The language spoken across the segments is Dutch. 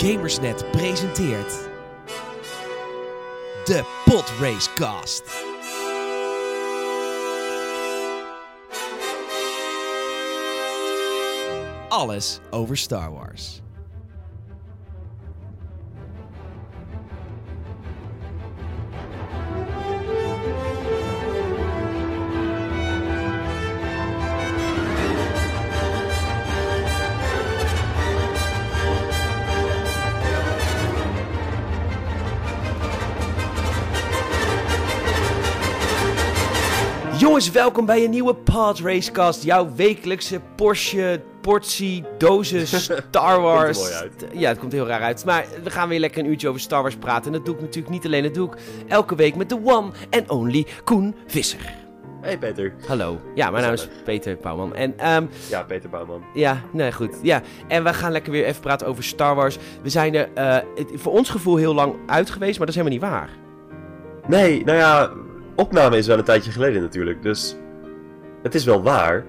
Gamersnet presenteert de Podracecast. Alles over Star Wars. Jongens, welkom bij een nieuwe Pod Racecast. Jouw wekelijkse Porsche portie dozen Star Wars. mooi uit. Ja, het komt heel raar uit. Maar we gaan weer lekker een uurtje over Star Wars praten. En dat doe ik natuurlijk niet alleen, dat doe ik elke week met de one and only Koen Visser. Hey Peter. Hallo. Ja, mijn naam is Peter Bouwman. En ehm, Ja, Peter Bouwman. ja, nee, goed. Ja, en we gaan lekker weer even praten over Star Wars. We zijn er eh, het- voor ons gevoel heel lang uit geweest, maar dat is helemaal niet waar. Nee, nou ja, opname is wel een tijdje geleden natuurlijk, dus het is wel waar.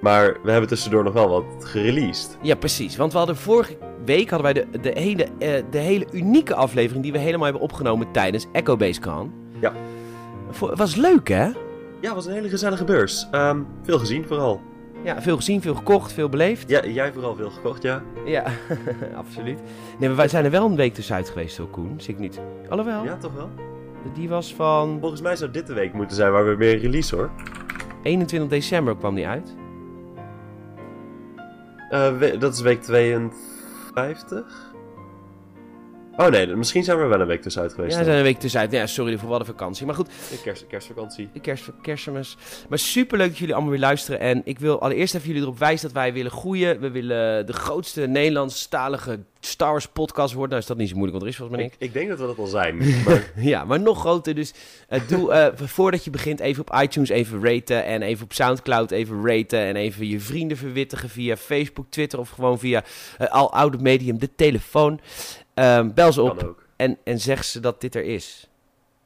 Maar we hebben tussendoor nog wel wat gereleased. Ja, precies. Want we hadden vorige week hadden wij de, de, hele, eh, de hele unieke aflevering die we helemaal hebben opgenomen tijdens Echo Base Con. Ja. Voor- was leuk, hè? Ja, het was een hele gezellige beurs. Ehm, veel gezien vooral. Ja, veel gezien, veel gekocht, veel beleefd. Ja, jij vooral veel gekocht, ja. Ja, absoluut. Nee, maar wij zijn er wel een week tussenuit geweest, zo Koen. Zie ik niet. Alhoewel, Ja, toch wel? Die was van Volgens mij zou dit de week moeten zijn waar we weer release hoor. 21 december kwam die uit. Eh, dat is week 52? Oh nee, misschien zijn we wel een week tussenuit Ja, geweest. we zijn een week tussenuit. Ja, sorry voor wat een vakantie. Maar goed, De kerst, kerstvakantie. de kerst, kerstmis. Maar super leuk dat jullie allemaal weer luisteren. En ik wil allereerst even jullie erop wijzen dat wij willen groeien. We willen de grootste Nederlandstalige Star Wars podcast worden. Nou is dat niet zo moeilijk, want er is volgens mij niks. Ik, ik denk dat we dat al zijn. Maar Ja, maar nog groter. Dus eh, doe, eh, voordat je begint even op iTunes even raten. En even op Soundcloud even raten. En even je vrienden verwittigen via Facebook, Twitter of gewoon via eh, al oude medium, de telefoon. Ehm, bel ze op en, en zeg ze dat dit er is.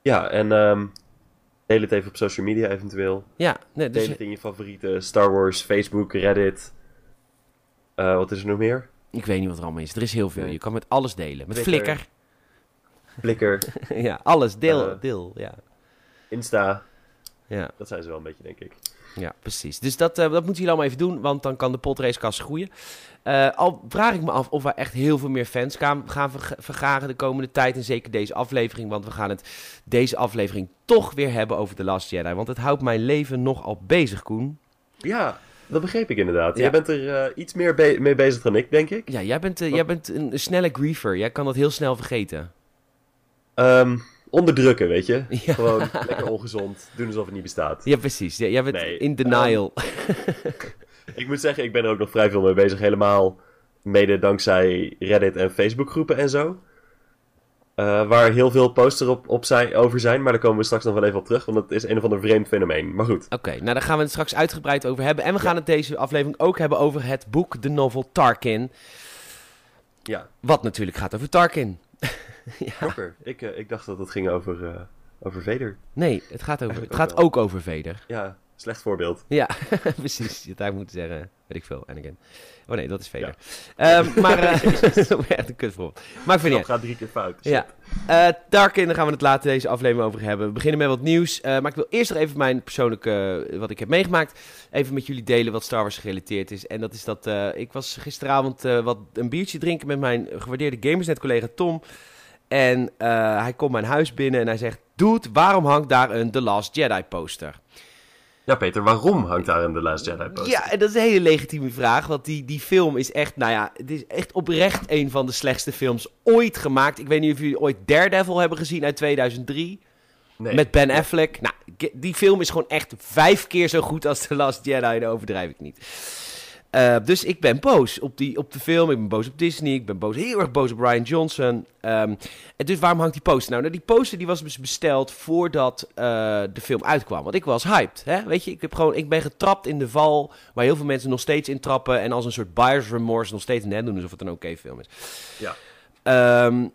Ja, en ehm, deel het even op social media eventueel. Ja, nee, dus, Deel het in je favoriete Star Wars, Facebook, Reddit. Eh, wat is er nog meer? ik weet niet wat er allemaal is. Er is heel veel. Je kan met alles delen. Met. Flickr. Flickr, ja, alles. Deel, Eh. deel. Ja. Insta. Ja, Dat zijn ze wel een beetje, denk ik. Ja, precies. Dus dat, eh, dat moeten jullie allemaal even doen, want dan kan de potracecast groeien. Eh, al vraag ik me af of we echt heel veel meer fans gaan, gaan verg- vergaren de komende tijd. En zeker deze aflevering, want we gaan het deze aflevering toch weer hebben over The Last Jedi. Want het houdt mijn leven nogal bezig, Koen. Ja, dat begreep ik inderdaad. Ja. Jij bent er eh, iets meer be- mee bezig dan ik, denk ik. Ja, jij bent, jij bent een, een snelle griefer. Jij kan dat heel snel vergeten. Ehm, onderdrukken, weet je. Ja. Gewoon lekker ongezond. Doen alsof het niet bestaat. Ja, precies. Ja, jij bent Nee, in denial. Ik moet zeggen, ik ben er ook nog vrij veel mee bezig. Helemaal mede dankzij Reddit en Facebook groepen en zo. Eh, waar heel veel posters op, op zijn, over zijn. Maar daar komen we straks nog wel even op terug. Want het is een of ander vreemd fenomeen. Maar goed. Oké, nou daar gaan we het straks uitgebreid over hebben. En we gaan het deze aflevering ook hebben over het boek, de novel Tarkin. Ja, Wat natuurlijk gaat over Tarkin. ja. Jokker. Ik, eh, ik dacht dat het ging over, eh, over Vader. Nee, het gaat, over, het Eigenlijk gaat ook wel. ook over Vader. Ja, slecht voorbeeld. Ja, precies. Je daar moeten zeggen, weet ik veel, Anakin. Oh nee, dat is Vader. Ehm, maar, eh echt een kutvoorbeeld. Maakt voor niet Dat uit. gaat drie keer fout. Ja. Tarkin, daar gaan we het later deze aflevering over hebben. We beginnen met wat nieuws. maar ik wil eerst nog even mijn persoonlijke, wat ik heb meegemaakt, even met jullie delen wat Star Wars gerelateerd is. En dat is dat, ik was gisteravond wat een biertje drinken met mijn gewaardeerde Gamersnet-collega Tom. En eh, hij komt mijn huis binnen en hij zegt, Dude, waarom hangt daar een The Last Jedi poster? Ja, Peter, waarom hangt daar een The Last Jedi poster? Ja, en dat is een hele legitieme vraag. Want die, die film is echt, nou ja, het is echt oprecht een van de slechtste films ooit gemaakt. Ik weet niet of jullie ooit Daredevil hebben gezien uit 2003. Nee. Met Ben Affleck. Nou, die film is gewoon echt vijf keer zo goed als The Last Jedi. Dat overdrijf ik niet. Eh, dus ik ben boos op, die, op de film. Ik ben boos op Disney. Ik ben boos, heel erg boos op Ryan Johnson. Ehm, en dus waarom hangt die poster nou? nou? Die poster die was dus besteld voordat eh, de film uitkwam. Want ik was hyped. Hè? Weet je, ik, heb gewoon, ik ben getrapt in de val waar heel veel mensen nog steeds in trappen. En als een soort buyer's remorse nog steeds net doen alsof het een oké film is. Ja. Ehm,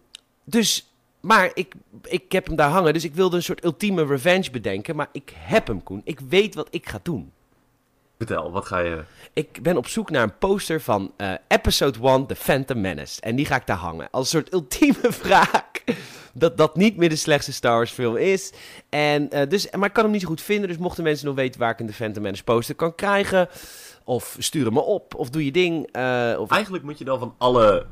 dus, maar ik, ik heb hem daar hangen. Dus ik wilde een soort ultieme revenge bedenken. Maar ik heb hem, Koen. Ik weet wat ik ga doen. Vertel, wat ga je... Ik ben op zoek naar een poster van eh, Episode 1, The Phantom Menace. En die ga ik daar hangen. Als een soort ultieme wraak. Dat dat niet meer de slechtste Star Wars film is. En, eh, dus, maar ik kan hem niet zo goed vinden. Dus mochten mensen nog weten waar ik een The Phantom Menace poster kan krijgen. Of stuur hem me op. Of doe je ding. eh, of... Eigenlijk moet je dan van alle...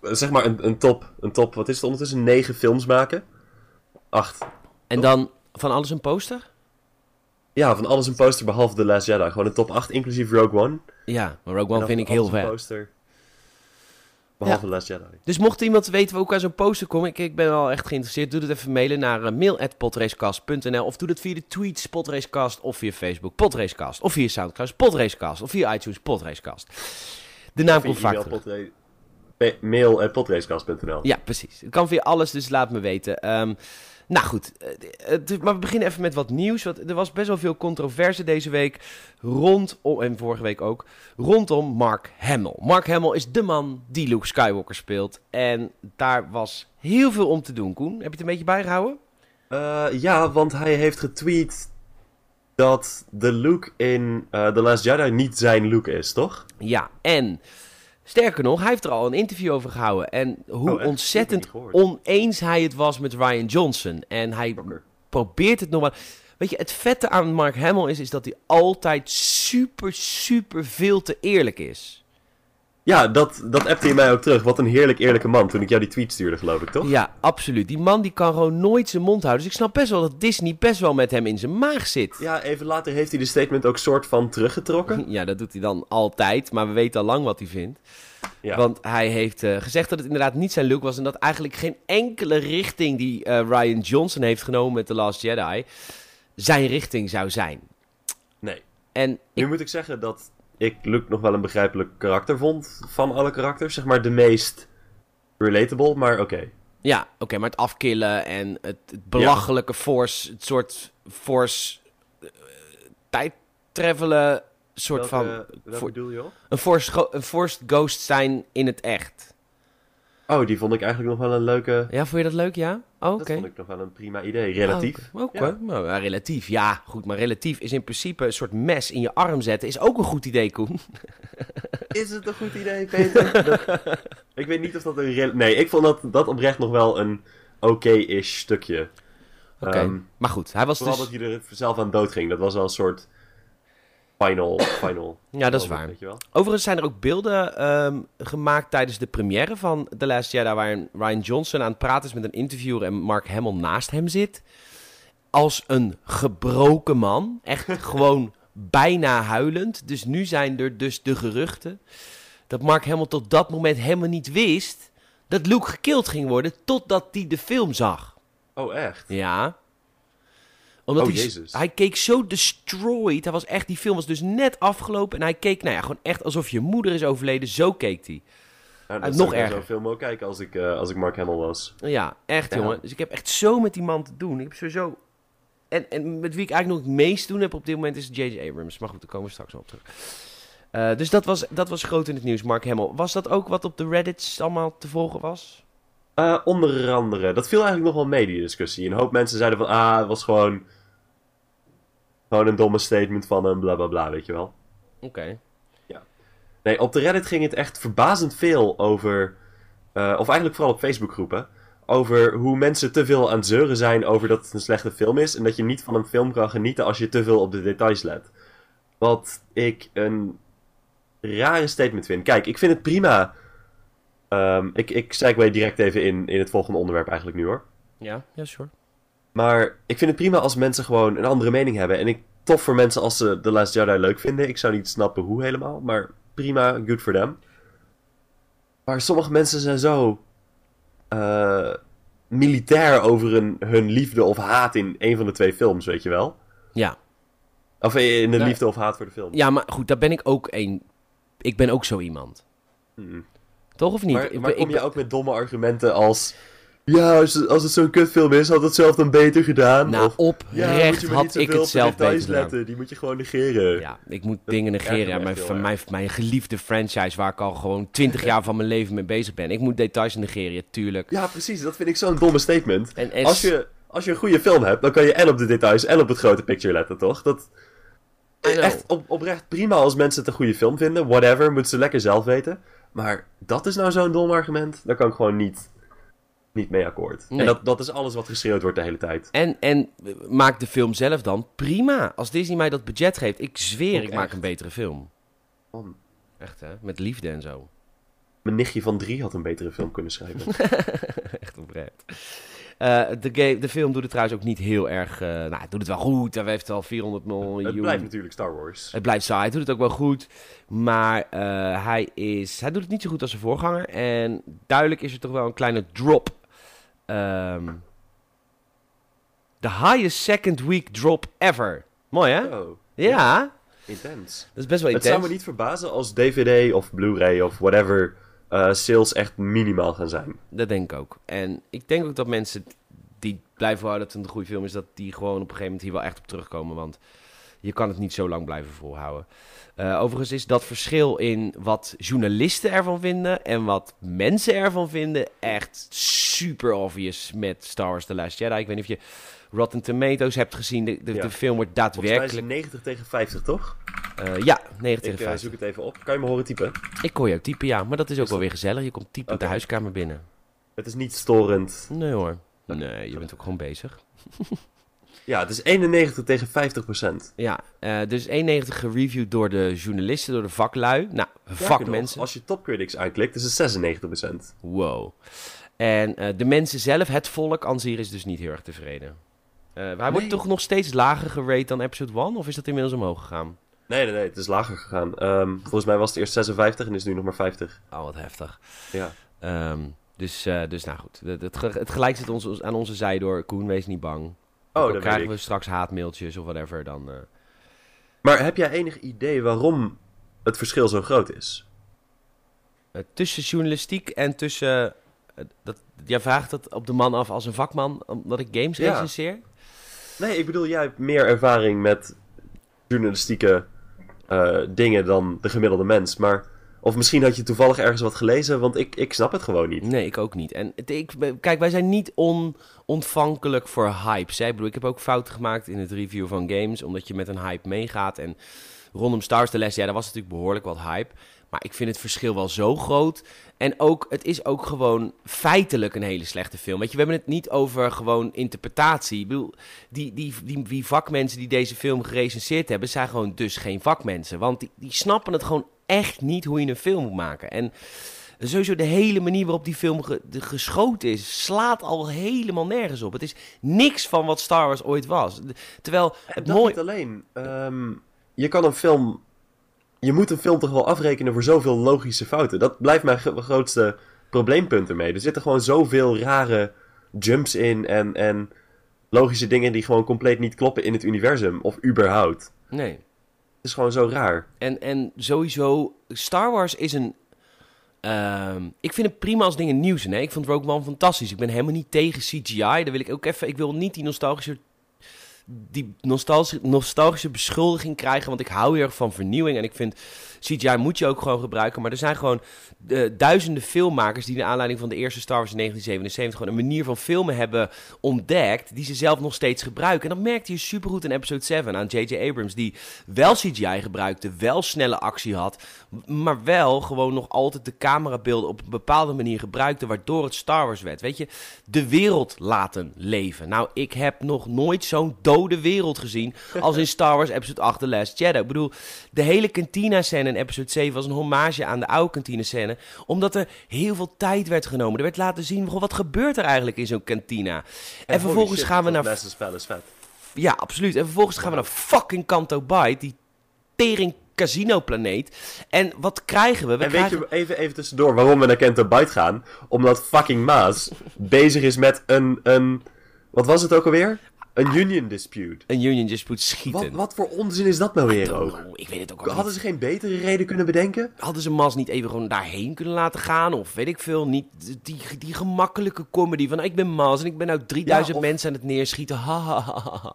Zeg maar een, een top, een top, wat is het ondertussen? Negen films maken? Acht. En dan van alles een poster? Ja, van alles een poster behalve The Last Jedi. Gewoon een top 8, inclusief Rogue One. Ja, maar Rogue One vind ik heel vet. poster behalve The Last Jedi. Dus mocht iemand weten hoe ik aan zo'n poster kom, ik, ik ben wel echt geïnteresseerd, doe het even mailen naar uh, mail.podracecast.nl of doe dat via de tweets Podracecast of via Facebook Podracecast of via Soundcloud Podracecast of via iTunes Podracecast. De naam komt vaak e-mail terug. potra- pe- mail at podracecast.nl. Ja, precies. Het kan via alles, dus laat me weten. Ehm, nou goed, eh, het- maar we beginnen even met wat nieuws. Want er was best wel veel controverse deze week rondom, en vorige week ook, rondom Mark Hamill. Mark Hamill is de man die Luke Skywalker speelt. En daar was heel veel om te doen, Koen. Heb je het een beetje bijgehouden? Eh, ja, want hij heeft getweet dat de Luke in eh, The Last Jedi niet zijn Luke is, toch? Ja, en sterker nog, hij heeft er al een interview over gehouden. En hoe Oh, ontzettend oneens hij het was met Ryan Johnson. En hij probeert het nog maar. Weet je, het vette aan Mark Hamill is, is dat hij altijd super, super veel te eerlijk is. Ja, dat, dat appte je mij ook terug. Wat een heerlijk eerlijke man toen ik jou die tweet stuurde, geloof ik, toch? Ja, absoluut. Die man die kan gewoon nooit zijn mond houden. Dus ik snap best wel dat Disney best wel met hem in zijn maag zit. Ja, even later heeft hij de statement ook soort van teruggetrokken. Ja, dat doet hij dan altijd, maar we weten al lang wat hij vindt. Ja. Want hij heeft eh, gezegd dat het inderdaad niet zijn look was en dat eigenlijk geen enkele richting die eh, Ryan Johnson heeft genomen met The Last Jedi zijn richting zou zijn. Nee. En Nu ik, moet ik zeggen dat ik Luke nog wel een begrijpelijk karakter vond van alle karakters. Zeg maar de meest relatable, maar oké. ja, oké, maar het afkillen en het, het belachelijke force, het soort force eh, tijd travelen, soort van Welke, voor- bedoel je op? een force, een forced ghost zijn in het echt. Oh, die vond ik eigenlijk nog wel een leuke... Ja, vond je dat leuk? Ja? Oh, oké. Dat vond ik nog wel een prima idee, relatief. Oh, Ja. nou, ja, relatief. Ja, goed, maar relatief is in principe een soort mes in je arm zetten. Is ook een goed idee, Koen. Is het een goed idee, Peter? Dat- ik weet niet of dat een... rel- Nee, ik vond dat, dat oprecht nog wel een oké-ish stukje. Oké, Ehm, maar goed, hij was vooral dus... dat hij er zelf aan dood ging. Dat was wel een soort final... final Ja, dat is waar. Weet je wel? Overigens zijn er ook beelden ehm, gemaakt tijdens de première van The Last Jedi... waarin Ryan Johnson aan het praten is met een interviewer... en Mark Hamill naast hem zit. Als een gebroken man. Echt gewoon bijna huilend. Dus nu zijn er dus de geruchten... dat Mark Hamill tot dat moment helemaal niet wist... dat Luke gekild ging worden... totdat hij de film zag. Oh, echt? Ja. Omdat Oh, hij, Jezus. hij keek zo destroyed. Hij was echt, die film was dus net afgelopen. En hij keek, nou ja, gewoon echt alsof je moeder is overleden. Zo keek hij. Nou, dat nog zou ik erger. zo'n film ook kijken als ik, eh, als ik Mark Hamill was. Ja, echt Ja. jongen. Dus ik heb echt zo met die man te doen. Ik heb sowieso... En, en met wie ik eigenlijk nog het meest te doen heb op dit moment is J.J. Abrams. Maar goed, daar komen we straks nog op terug. Eh, dus dat was, dat was groot in het nieuws, Mark Hamill. Was dat ook wat op de Reddits allemaal te volgen was? Eh, onder andere, dat viel eigenlijk nog wel mee, die discussie. Een hoop mensen zeiden van, ah, het was gewoon... Gewoon een domme statement van een bla bla bla, weet je wel. Oké. Nee, op de Reddit ging het echt verbazend veel over... eh, of eigenlijk vooral op Facebookgroepen. Over hoe mensen te veel aan het zeuren zijn over dat het een slechte film is. En dat je niet van een film kan genieten als je te veel op de details let. Wat ik een rare statement vind. Kijk, ik vind het prima. Ehm, ik, ik segue direct even in, in het volgende onderwerp eigenlijk nu hoor. Ja, ja, sure. Maar ik vind het prima als mensen gewoon een andere mening hebben. En ik, tof voor mensen als ze The Last Jedi leuk vinden. Ik zou niet snappen hoe helemaal, maar prima, good for them. Maar sommige mensen zijn zo eh, militair over hun, hun liefde of haat in een van de twee films, weet je wel? Ja. Of in de Ja. liefde of haat voor de film. Ja, maar goed, daar ben ik ook een. Ik ben ook zo iemand. Mm. Toch of niet? Maar, kom je ook met domme argumenten als... Ja, als, het- als het zo'n kutfilm is, had het zelf dan beter gedaan. Nou, of, oprecht had ik het zelf details beter gedaan. letten. Die moet je gewoon negeren. Ja, ik moet Dat dingen negeren. Ja, mijn, van mijn, mijn geliefde franchise waar ik al gewoon twintig jaar van mijn leven mee bezig ben. Ik moet details negeren, tuurlijk. Ja, precies. Dat vind ik zo'n domme statement. En, en Als je, als je een goede film hebt, dan kan je en op de details en op het grote picture letten, toch? Dat. Echt op, oprecht prima als mensen het een goede film vinden. Whatever, moeten ze lekker zelf weten. Maar dat is nou zo'n dom argument. Daar kan ik gewoon niet, niet mee akkoord. Nee. En dat, dat is alles wat geschreeuwd wordt de hele tijd. En, en maak de film zelf dan prima. Als Disney mij dat budget geeft, ik zweer, ik maak een betere film. Man, Echt hè, met liefde en zo. mijn nichtje van drie had een betere film kunnen schrijven. Echt oprecht. Eh, de, game, de film doet het trouwens ook niet heel erg... eh, nou, het doet het wel goed. Hij heeft al 400 miljoen. het blijft natuurlijk Star Wars. Het blijft saai, hij doet het ook wel goed. Maar eh, hij, is, hij doet het niet zo goed als zijn voorganger. En duidelijk is er toch wel een kleine drop. Ehm the highest second week drop ever. Mooi hè? Oh, Ja, intens. dat is best wel Het intens. zou me niet verbazen als DVD of Blu-ray of whatever eh, sales echt minimaal gaan zijn. Dat denk ik ook. En ik denk ook dat mensen die blijven houden dat het een goede film is, dat die gewoon op een gegeven moment hier wel echt op terugkomen. Want je kan het niet zo lang blijven volhouden. Eh, overigens is dat verschil in wat journalisten ervan vinden en wat mensen ervan vinden echt super obvious met Star Wars The Last Jedi. Ik weet niet of je Rotten Tomatoes hebt gezien. De, de, Ja. de film wordt Volgens mij is het daadwerkelijk... 90 tegen 50, toch? eh, ja, 9 Ik tegen eh, 5. zoek het even op. Kan je me horen typen? Ik hoor je ook typen, ja. Maar dat is ook Is wel weer gezellig. Je komt typen Oké. de huiskamer binnen. Het is niet storend. Nee hoor. Nee, je bent ook gewoon bezig. Ja, het is 91 tegen 50 procent. Ja, eh, dus 91 gereviewd door de journalisten, door de vaklui. Nou, vakmensen. Als je topcritics aanklikt, is het 96 procent. Wow. En eh, de mensen zelf, het volk zich is dus niet heel erg tevreden. Eh, hij wordt Nee. toch nog steeds lager gerate dan episode 1? Of is dat inmiddels omhoog gegaan? Nee, nee, nee, het is lager gegaan. Ehm, volgens mij was het eerst 56 en is nu nog maar 50. Oh, wat heftig. Ja. Ehm, dus, dus nou goed, het, het, het gelijk zit ons aan onze zij door. Koen, wees niet bang. Oh, dat krijgen we ik. straks haatmailtjes of whatever, dan... eh, Maar heb jij enig idee waarom het verschil zo groot is? eh, tussen journalistiek en tussen... eh, dat, jij vraagt dat op de man af als een vakman, omdat ik games Ja. recenseer? Nee, ik bedoel, jij hebt meer ervaring met journalistieke dingen dan de gemiddelde mens. Maar, of misschien had je toevallig ergens wat gelezen, want ik, ik snap het gewoon niet. Nee, ik ook niet. En ik, kijk, wij zijn niet on, ontvankelijk voor hypes. Hè? Ik, bedoel, ik heb ook fouten gemaakt in het review van games, omdat je met een hype meegaat. En rondom Star Wars The Last, ja, daar was natuurlijk behoorlijk wat hype. Maar ik vind het verschil wel zo groot. En ook, het is ook gewoon feitelijk een hele slechte film. Weet je, we hebben het niet over gewoon interpretatie. Ik bedoel, die, die, die, die vakmensen die deze film gerecenseerd hebben, zijn gewoon dus geen vakmensen. Want die, die snappen het gewoon echt niet hoe je een film moet maken. En sowieso de hele manier waarop die film ge- geschoten is, slaat al helemaal nergens op. Het is niks van wat Star Wars ooit was. Terwijl En het dat niet alleen. Ehm, je kan een film... Je moet een film toch wel afrekenen voor zoveel logische fouten. Dat blijft mijn gro- grootste probleempunt ermee. Er zitten gewoon zoveel rare jumps in en, en logische dingen die gewoon compleet niet kloppen in het universum. Of überhaupt. Nee. Is gewoon zo raar. En, en sowieso, Star Wars is een... ehm, ik vind het prima als dingen nieuw zijn. Hè? Ik vond Rogue One fantastisch. Ik ben helemaal niet tegen CGI. Daar wil ik ook even... Ik wil niet die nostalgische... Die nostalgische, nostalgische beschuldiging krijgen. Want ik hou heel erg van vernieuwing. En ik vind CGI moet je ook gewoon gebruiken. Maar er zijn gewoon eh, duizenden filmmakers die naar aanleiding van de eerste Star Wars in 1977 gewoon een manier van filmen hebben ontdekt die ze zelf nog steeds gebruiken. En dat merkte je supergoed in episode 7 aan J.J. Abrams die wel CGI gebruikte, wel snelle actie had, maar wel gewoon nog altijd de camerabeelden op een bepaalde manier gebruikte waardoor het Star Wars werd. Weet je, de wereld laten leven. Nou, ik heb nog nooit zo'n dode wereld gezien als in Star Wars episode 8 The Last Jedi. Ik bedoel, de hele cantina scène in episode 7 was een hommage aan de oude kantine scène. Omdat er heel veel tijd werd genomen. Er werd laten zien, goh, wat gebeurt er eigenlijk in zo'n kantina. En, vervolgens gaan we naar... Master's Palace vet. Ja, absoluut. En vervolgens gaan we naar fucking Kanto Bight, die tering casino planeet. En wat krijgen we? We En weet krijgen... je, even, even tussendoor, waarom we naar Kento Byte gaan? Omdat fucking Maas bezig is met een, een... Wat was het ook alweer? Een union dispute. Een Union Dispute Wat, schieten. wat voor onzin is dat nou weer ook? Ik weet het ook al Hadden niet. ze geen betere reden kunnen bedenken? Hadden ze Mas niet even gewoon daarheen kunnen laten gaan? Of weet ik veel, niet die, die gemakkelijke comedy van... Ik ben Mas en ik ben nou 3000 Ja, of- mensen aan het neerschieten. Ha, ha, ha, ha.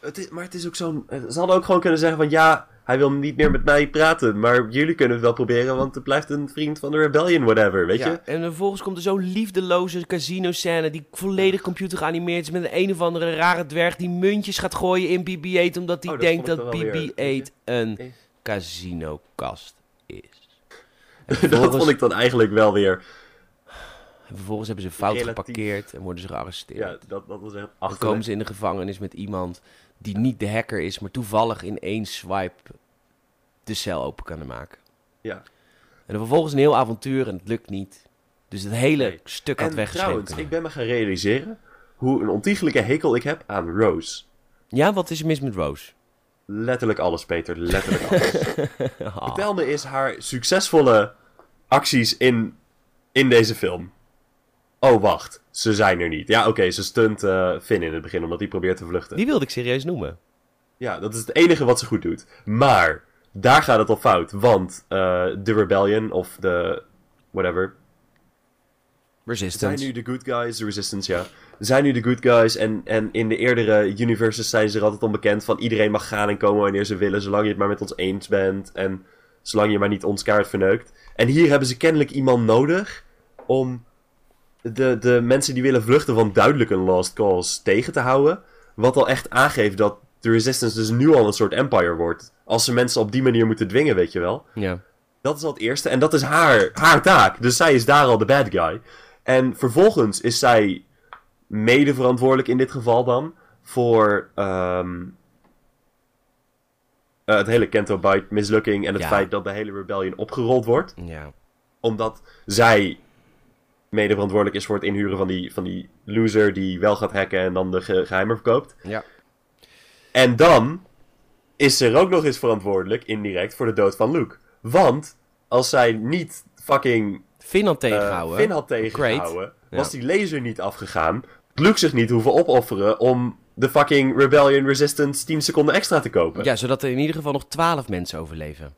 Het is, maar het is ook zo'n... Ze hadden ook gewoon kunnen zeggen van... Ja, hij wil niet meer met mij praten, maar jullie kunnen het wel proberen, want het blijft een vriend van de Rebellion, whatever, weet Ja, je? en vervolgens komt er zo'n liefdeloze casino-scène die volledig computer geanimeerd is met een een of andere rare dwerg die muntjes gaat gooien in BB-8 omdat hij Oh, denkt dat ik dan wel weer, BB-8 een casinokast is. En dat vervolgens, vond ik dan eigenlijk wel weer, en vervolgens hebben ze fout relatief- geparkeerd en worden ze gearresteerd. ja, dat, dat was echt Dan komen ze in de gevangenis met iemand die niet de hacker is, maar toevallig in één swipe de cel open kan maken. Ja. En dan vervolgens een heel avontuur en het lukt niet. Dus het hele Nee. stuk had En weggeschreven. trouwens, kunnen ik ben me gaan realiseren hoe een ontiegelijke hekel ik heb aan Rose. Ja, wat is er mis met Rose? Letterlijk alles, Peter. Letterlijk alles. Ah. Vertel me eens haar succesvolle acties in, in deze film. Oh, wacht. Ze zijn er niet. Ja, oké, ze stunt eh, Finn in het begin, omdat hij probeert te vluchten. Die wilde ik serieus noemen. Ja, dat is het enige wat ze goed doet. Maar, daar gaat het al fout. Want eh, de Rebellion, of de... whatever, Resistance. zijn nu de good guys, de Resistance, ja. Zijn nu de good guys en, en in de eerdere universes zijn ze er altijd onbekend van iedereen mag gaan en komen wanneer ze willen, zolang je het maar met ons eens bent en zolang je maar niet ons kaart verneukt. En hier hebben ze kennelijk iemand nodig om de, de mensen die willen vluchten van duidelijk een lost cause tegen te houden. Wat al echt aangeeft dat de Resistance dus nu al een soort empire wordt. Als ze mensen op die manier moeten dwingen, weet je wel. Ja. Dat is al het eerste. En dat is haar, haar taak. Dus zij is daar al de bad guy. En vervolgens is zij mede verantwoordelijk in dit geval dan. Voor ehm, eh, het hele Kento Bite mislukking. En het Ja. feit dat de hele rebellion opgerold wordt. Ja. Omdat zij mede verantwoordelijk is voor het inhuren van die, van die loser die wel gaat hacken en dan de ge- geheimen verkoopt. Ja. En dan is ze er ook nog eens verantwoordelijk, indirect, voor de dood van Luke. Want als zij niet fucking Finn had eh, tegengehouden. Finn had tegengehouden, Ja. was die laser niet afgegaan, Luke zich niet hoeven opofferen om de fucking Rebellion Resistance 10 seconden extra te kopen. Ja, zodat er in ieder geval nog twaalf mensen overleven.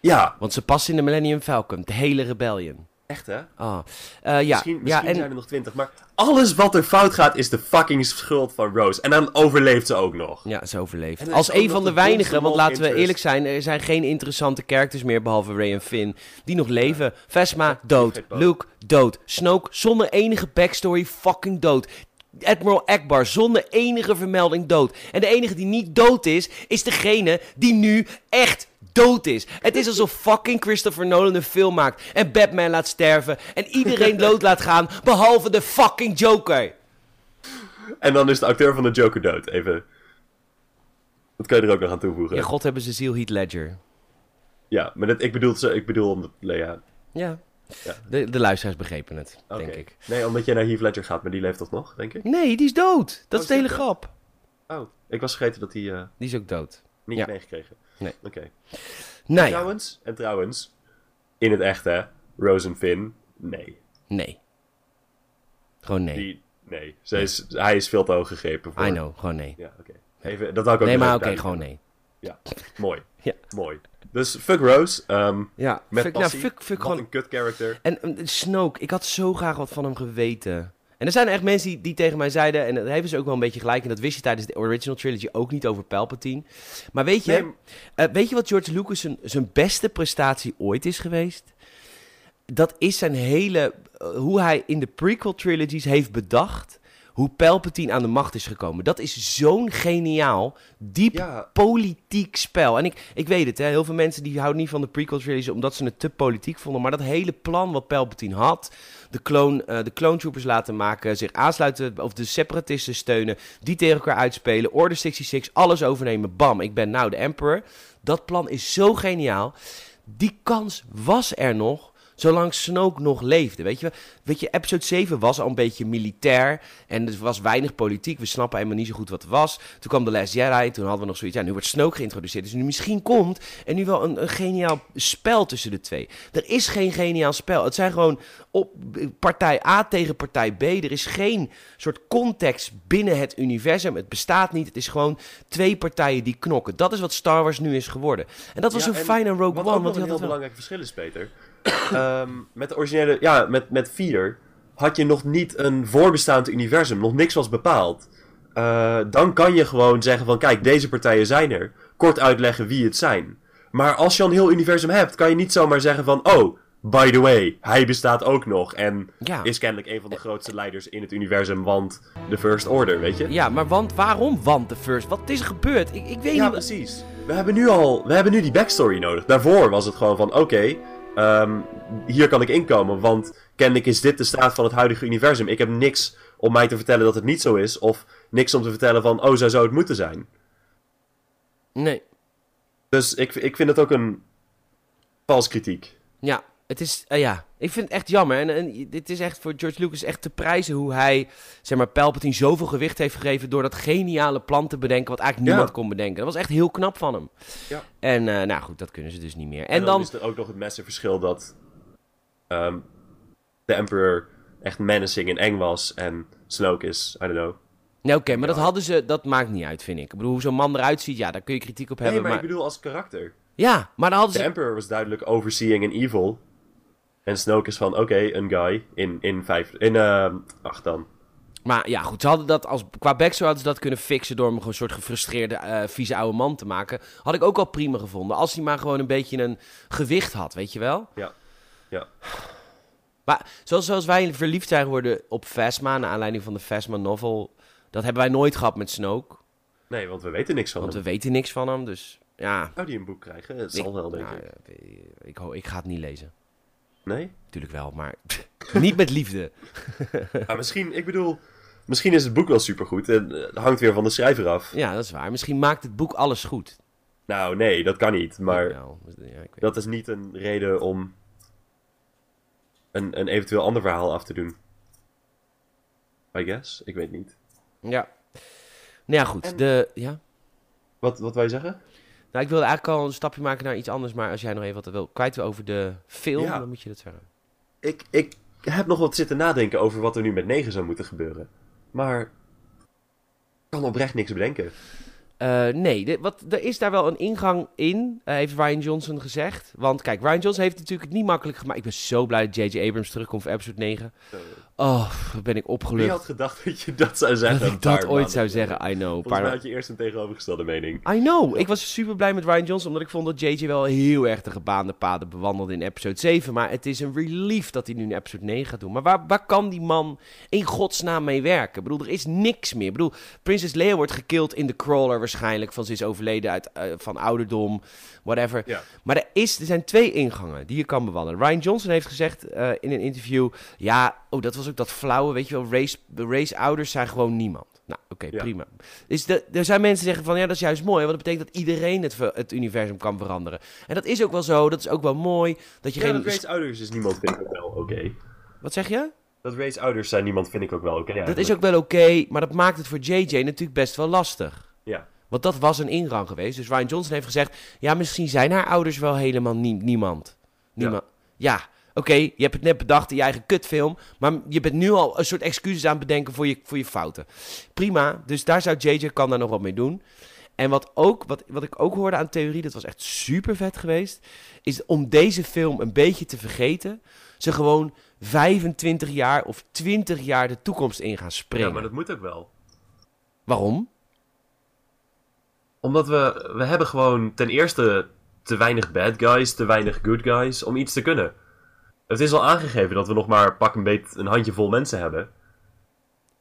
Ja, Want ze passen in de Millennium Falcon. De hele rebellion. Echt hè? Ah. Eh, ja, Misschien, misschien ja, en zijn er nog twintig, maar alles wat er fout gaat is de fucking schuld van Rose. En dan overleeft ze ook nog. Ja, ze overleeft. Er Als een van de weinigen, want laten we eerlijk zijn, er zijn geen interessante characters meer behalve Ray en Finn die nog leven. Vesma, dood. Luke, dood. Snoke, zonder enige backstory, fucking dood. Admiral Akbar, zonder enige vermelding dood. En de enige die niet dood is, is degene die nu echt dood is. Het is alsof fucking Christopher Nolan een film maakt en Batman laat sterven en iedereen dood laat gaan, behalve de fucking Joker. En dan is de acteur van de Joker dood. Even. Dat kan je er ook nog aan toevoegen. Ja, Ja, god hebben ze ziel Heath Ledger. maar dat, ik bedoel, ze- ik bedoel omdat. Ja, Ja. Ja. De, de luisteraars begrepen het, denk ik. Nee, omdat je naar Heath Ledger gaat, maar die leeft toch nog, denk ik? Nee, die is dood. Dat Oh, is de hele dat grap. Oh, ik was vergeten dat hij eh Die is ook dood. niet Ja. meegekregen. Nee. Oké. Nou ja, Trouwens, en trouwens, in het echt hè, Rose en Finn, nee. nee. Gewoon nee. Die, nee. Is, hij is veel te hoog gegrepen voor. I know, gewoon nee. Ja, oké. Even, dat had ik ook Nee, maar oké, gewoon nee. Ja, mooi. Ja. Mooi. Dus fuck Rose, ehm, Ja, met fuck, nou, passie. fuck, fuck Wat gewoon... een kut character. En um, Snoke, ik had zo graag wat van hem geweten. En er zijn echt mensen die, die tegen mij zeiden, en dat hebben ze ook wel een beetje gelijk, en dat wist je tijdens de original trilogy ook niet over Palpatine. Maar weet je, Nee, eh, weet je wat George Lucas zijn, zijn beste prestatie ooit is geweest? Dat is zijn hele, eh, hoe hij in de prequel trilogies heeft bedacht hoe Palpatine aan de macht is gekomen. Dat is zo'n geniaal, diep Ja. politiek spel. En ik, ik weet het, hè, heel veel mensen die houden niet van de prequel trilogy omdat ze het te politiek vonden. Maar dat hele plan wat Palpatine had, de clone, eh, de clone troopers laten maken, zich aansluiten of de separatisten steunen, die tegen elkaar uitspelen, Order 66, alles overnemen, bam, ik ben nou de emperor. Dat plan is zo geniaal. Die kans was er nog zolang Snoke nog leefde. Weet je, weet je, episode 7 was al een beetje militair. En er was weinig politiek. We snappen helemaal niet zo goed wat het was. Toen kwam The Last Jedi. Toen hadden we nog zoiets. Ja, nu wordt Snoke geïntroduceerd. Dus nu misschien komt er nu wel een, een geniaal spel tussen de twee. Er is geen geniaal spel. Het zijn gewoon op, partij A tegen partij B. Er is geen soort context binnen het universum. Het bestaat niet. Het is gewoon twee partijen die knokken. Dat is wat Star Wars nu is geworden. En dat was Ja, zo en fijn aan Rogue Wat One. ook Want nog een heel belangrijk verschil is, Peter. Ehm, met de originele, ja, met, met 4 had je nog niet een voorbestaand universum. Nog niks was bepaald. Eh, dan kan je gewoon zeggen van, kijk, deze partijen zijn er. kort uitleggen wie het zijn. Maar als je al een heel universum hebt, kan je niet zomaar zeggen van... Oh, by the way, hij bestaat ook nog. En Ja. is kennelijk een van de grootste leiders in het universum, want de First Order, weet je? Ja, maar want, waarom want de first? Wat is er gebeurd? Ik, ik weet Ja, niet... precies. We hebben nu al, we hebben nu die backstory nodig. Daarvoor was het gewoon van, oké, ehm, hier kan ik inkomen, want kennelijk is dit de staat van het huidige universum. Ik heb niks om mij te vertellen dat het niet zo is, of niks om te vertellen van, oh, zo zou het moeten zijn. Nee. Dus ik, ik vind het ook een vals kritiek. Ja, het is, eh, ja, ik vind het echt jammer. En, en dit is echt voor George Lucas echt te prijzen hoe hij, zeg maar, Palpatine zoveel gewicht heeft gegeven door dat geniale plan te bedenken wat eigenlijk Ja. niemand kon bedenken. Dat was echt heel knap van hem. Ja. En eh, nou goed, dat kunnen ze dus niet meer. En, En dan, dan, is er ook nog het massive verschil dat ehm, de Emperor echt menacing en eng was en Snoke is, I don't know. nee, oké, maar dat hadden ze, dat maakt niet uit, vind ik. Ik bedoel, hoe zo'n man eruit ziet, ja, daar kun je kritiek op Nee, hebben. maar maar, ik bedoel als karakter. Ja, maar dan hadden De ze, Emperor was duidelijk overseeing en evil. En Snoke is van, oké, een guy in, in vijf... In, ehm acht dan. maar ja, goed, ze hadden dat als, qua backstory hadden ze dat kunnen fixen door hem gewoon een soort gefrustreerde, eh, vieze oude man te maken. Had ik ook al prima gevonden, als hij maar gewoon een beetje een gewicht had, weet je wel? Ja. Ja. Maar zoals, zoals wij verliefd zijn geworden op Phasma, naar aanleiding van de Phasma novel, dat hebben wij nooit gehad met Snoke. Nee, want we weten niks van Want we hem. weten niks van hem, dus ja. Zou die een boek krijgen? Het zal wel, denk ja, ik. ik, ho- ik ga het niet lezen. Nee? Natuurlijk wel, maar niet met liefde. Misschien, ik bedoel... Misschien is het boek wel supergoed. en, eh, Het hangt weer van de schrijver af. Ja, dat is waar. Misschien maakt het boek alles goed. Nou, nee, dat kan niet. Maar ja, dat is niet een reden om een, een eventueel ander verhaal af te doen. I guess? Ik weet niet. Ja. Nou ja, goed. En- De, ja? Wat, wat wij zeggen? Nou, ik wilde eigenlijk al een stapje maken naar iets anders, maar als jij nog even wat wil kwijt over de film, Ja. dan moet je dat zeggen. Ik, ik heb nog wat zitten nadenken over wat er nu met 9 zou moeten gebeuren. Maar ik kan oprecht niks bedenken. Eh, nee, wat, er is daar wel een ingang in, eh, heeft Ryan Johnson gezegd. Want kijk, Ryan Johnson heeft het natuurlijk het niet makkelijk gemaakt. Ik ben zo blij dat J.J. Abrams terugkomt voor episode 9. Oh, ben ik Wie opgelucht. had gedacht dat je dat zou zeggen? Dat ik ooit zou zeggen, I know. Volgens mij Paar- had je eerst een tegenovergestelde mening. I know. Ik was super blij met Ryan Johnson, omdat ik vond dat JJ wel heel erg de gebaande paden bewandelde in episode 7. Maar het is een relief dat hij nu in episode 9 gaat doen. Maar waar, waar kan die man in godsnaam mee werken? Ik bedoel, er is niks meer. Ik bedoel, Princess Leia wordt gekild in de crawler waarschijnlijk, van ze is overleden uit, eh, van ouderdom, whatever. Ja. Maar er, is, er zijn twee ingangen die je kan bewandelen. Ryan Johnson heeft gezegd eh, in een interview, ja, oh, dat was ook dat flauwe, weet je wel, race, race ouders zijn gewoon niemand. Nou, oké, Ja. prima. Dus de, er zijn mensen die zeggen van ja, dat is juist mooi, want dat betekent dat iedereen het, het universum kan veranderen. En dat is ook wel zo, dat is ook wel mooi. Dat je Ja, geen. dat race ouders is niemand vind ik wel oké. Wat zeg je? Dat race ouders zijn niemand vind ik ook wel oké. Dat is ook wel oké, maar dat maakt het voor JJ natuurlijk best wel lastig. Ja. Want dat was een ingang geweest. Dus Ryan Johnson heeft gezegd: ja, misschien zijn haar ouders wel helemaal nie- niemand. Niemand. Ja. Oké, je hebt het net bedacht in je eigen kutfilm. Maar je bent nu al een soort excuses aan het bedenken voor je, voor je fouten. Prima, dus daar zou JJ kan daar nog wat mee doen. En wat, ook, wat, wat ik ook hoorde aan theorie, dat was echt super vet geweest. Is om deze film een beetje te vergeten. Ze gewoon 25 jaar of 20 jaar de toekomst in gaan springen. ja, maar dat moet ook wel. Waarom? Omdat we, we hebben gewoon ten eerste te weinig bad guys, te weinig good guys om iets te kunnen. Het is al aangegeven dat we nog maar pak een beet een handjevol mensen hebben.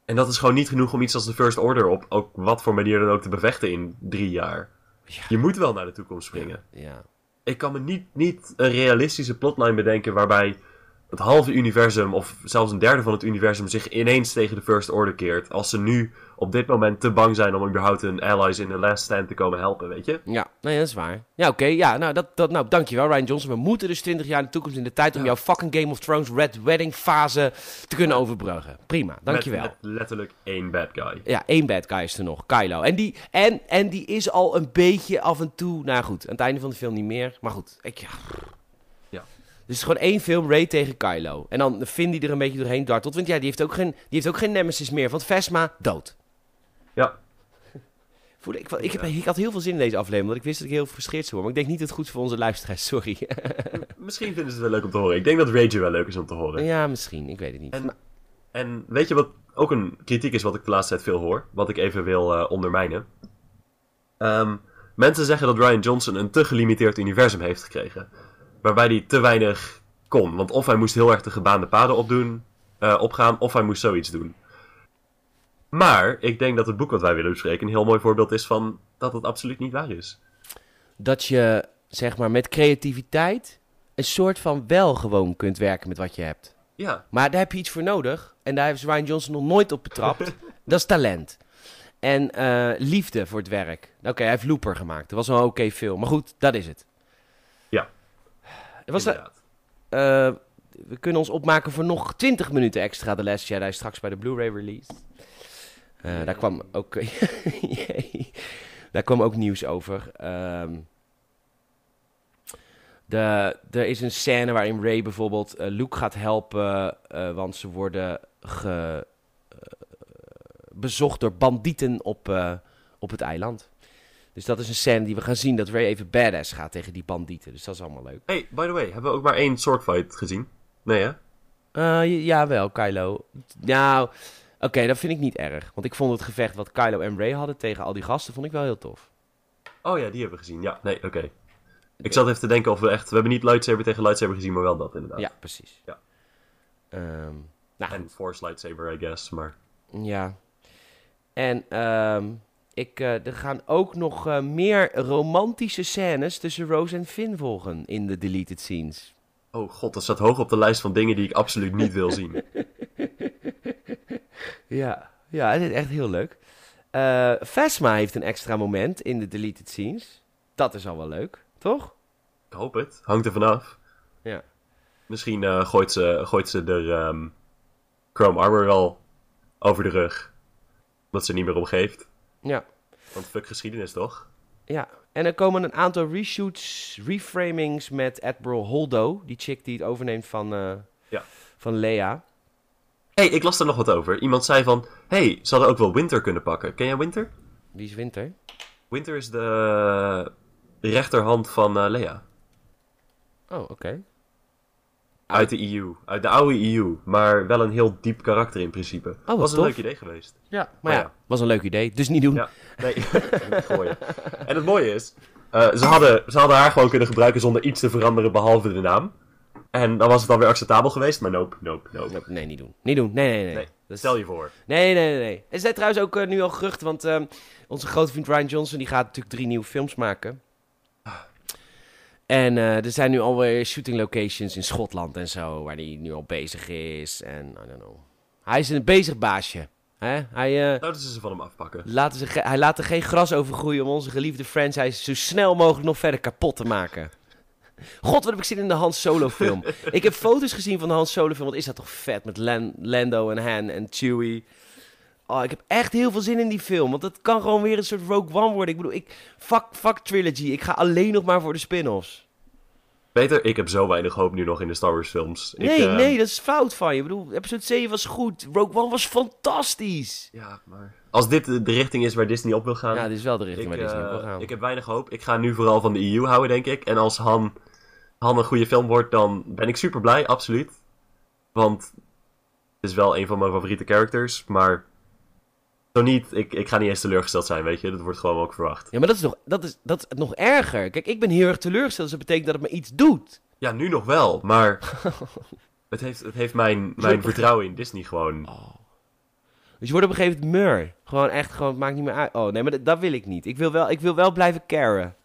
En dat is gewoon niet genoeg om iets als de First Order op ook wat voor manier dan ook te bevechten in drie jaar. Ja. Je moet wel naar de toekomst springen. Ja. Ik kan me niet, niet een realistische plotline bedenken waarbij het halve universum of zelfs een derde van het universum zich ineens tegen de First Order keert. Als ze nu op dit moment te bang zijn om überhaupt hun allies in de last stand te komen helpen, weet je? Ja, nee, dat is waar. Ja, oké. ja, nou, dat, dat, nou, dankjewel Ryan Johnson. We moeten dus 20 jaar in de toekomst in de tijd om Ja. jouw fucking Game of Thrones Red Wedding fase te kunnen overbruggen. Prima, dankjewel. Met, met letterlijk één bad guy. Ja, één bad guy is er nog, Kylo. En die, en, en die is al een beetje af en toe, nou goed, aan het einde van de film niet meer. Maar goed, ik, ja. Dus het is gewoon één film, Ray tegen Kylo. En dan Finn die er een beetje doorheen dartelt. Want ja, die heeft ook geen, die heeft ook geen nemesis meer. Want Vesma, dood. Ja, Voelde, ik, ik, heb, ik had heel veel zin in deze aflevering, omdat ik wist dat ik heel frustreerd zou worden. Maar ik denk niet dat het goed is voor onze luisteraars, sorry. misschien vinden ze het wel leuk om te horen. Ik denk dat Rage wel leuk is om te horen. ja, misschien, ik weet het niet. En- Maar- En weet je wat ook een kritiek is wat ik de laatste tijd veel hoor? Wat ik even wil eh, ondermijnen. Ehm, Mensen zeggen dat Ryan Johnson een te gelimiteerd universum heeft gekregen. Waarbij hij te weinig kon. Want of hij moest heel erg de gebaande paden opdoen, eh, opgaan, of hij moest zoiets doen. Maar ik denk dat het boek wat wij willen bespreken een heel mooi voorbeeld is van dat het absoluut niet waar is. Dat je, zeg maar, met creativiteit een soort van wel gewoon kunt werken met wat je hebt. Ja, Maar daar heb je iets voor nodig. En daar heeft Ryan Johnson nog nooit op betrapt. dat is talent. En eh, liefde voor het werk. Oké, hij heeft Looper gemaakt. Dat was een oké film. Maar goed, dat is het. Ja. Er was inderdaad. eh, we kunnen ons opmaken voor nog 20 minuten extra The Last Jedi straks bij de Blu-ray release. Eh, daar kwam ook, daar kwam ook nieuws over. Ehm, de, er is een scène waarin Ray bijvoorbeeld eh, Luke gaat helpen, eh, want ze worden ge, bezocht door bandieten op, op het eiland. Dus dat is een scène die we gaan zien, dat Ray even badass gaat tegen die bandieten. Dus dat is allemaal leuk. Hey, by the way, hebben we ook maar één swordfight gezien? Nee, hè? Ja, wel, Kylo. Nou, oké, dat vind ik niet erg. Want ik vond het gevecht wat Kylo en Ray hadden tegen al die gasten, vond ik wel heel tof. Oh ja, die hebben we gezien. Ja, nee, oké. Ik zat even te denken of we echt... We hebben niet lightsaber tegen lightsaber gezien, maar wel dat inderdaad. Ja, precies. Ja. Ehm, nou, En force lightsaber, I guess, maar... ja. En ehm, ik, eh, er gaan ook nog eh, meer romantische scènes tussen Rose en Finn volgen in de deleted scenes. Oh god, dat staat hoog op de lijst van dingen die ik absoluut niet wil zien. Ja, ja, het is echt heel leuk. Eh Phasma heeft een extra moment in de deleted scenes. Dat is al wel leuk, toch? Ik hoop het. Hangt er vanaf. Ja. Misschien eh, gooit, ze, gooit ze de ehm, Chrome Armor wel over de rug. Dat ze er niet meer om geeft. Ja. Want fuck geschiedenis, toch? Ja, en er komen een aantal reshoots, reframings met Admiral Holdo, die chick die het overneemt van, eh Ja. van Lea. Hey, ik las er nog wat over. Iemand zei van... hey, ze hadden ook wel Winter kunnen pakken. Ken jij Winter? Wie is Winter? Winter is de rechterhand van eh, Lea. Oh, oké. Uit de EU. Uit de oude EU. Maar wel een heel diep karakter in principe. Oh, was een tof. leuk idee geweest. Ja, maar Maar ja, ja. was een leuk idee, dus niet doen. Ja, nee, gooien. En het mooie is, eh, ze, hadden, ze hadden haar gewoon kunnen gebruiken zonder iets te veranderen behalve de naam. En dan was het alweer acceptabel geweest, maar nope, nope, nope. Nope, Nee, niet doen. Niet doen. Nee, nee, nee. Stel je voor. Nee, nee, nee, nee. Er zijn trouwens ook eh, nu al geruchten, want ehm, onze grote vriend Ryan Johnson die gaat natuurlijk drie nieuwe films maken. En eh, er zijn nu alweer shooting locations in Schotland en zo, waar hij nu al bezig is. En I don't know. Hij is een bezig baasje. Hè? Hij, eh, dat ze ze van hem afpakken. laat ze hij laat er geen gras over groeien om onze geliefde franchise zo snel mogelijk nog verder kapot te maken. God, wat heb ik zin in de Han Solo film. ik heb foto's gezien van de Han Solo film. Wat is dat toch vet met Lan- Lando en Han en Chewie. Oh, ik heb echt heel veel zin in die film. Want het kan gewoon weer een soort Rogue One worden. Ik bedoel, ik, fuck, fuck trilogy. Ik ga alleen nog maar voor de spin-offs. Peter, ik heb zo weinig hoop nu nog in de Star Wars films. Ik, Nee, eh, nee, dat is fout van je. Ik bedoel, episode 7 was goed. Rogue One was fantastisch. Ja, maar... Als dit de, richting is waar Disney op wil gaan... Ja, dit is wel de richting ik, waar Disney op eh, wil gaan. ik heb weinig hoop. Ik ga nu vooral van de EU houden, denk ik. En als Han, Han een goede film wordt, dan ben ik super blij, absoluut. Want het is wel een van mijn favoriete characters, maar... Zo niet, ik, ik ga niet eens teleurgesteld zijn, weet je. Dat wordt gewoon ook verwacht. Ja, maar dat is, nog, dat, is, dat is nog erger. Kijk, ik ben heel erg teleurgesteld. Dus dat betekent dat het me iets doet. Ja, nu nog wel, maar... het heeft, het heeft mijn, mijn vertrouwen in Disney gewoon... Dus je wordt op een gegeven moment mur. Gewoon echt, gewoon, het maakt niet meer uit. Oh, nee, maar dat, dat wil ik niet. Ik wil wel, ik wil wel blijven caren.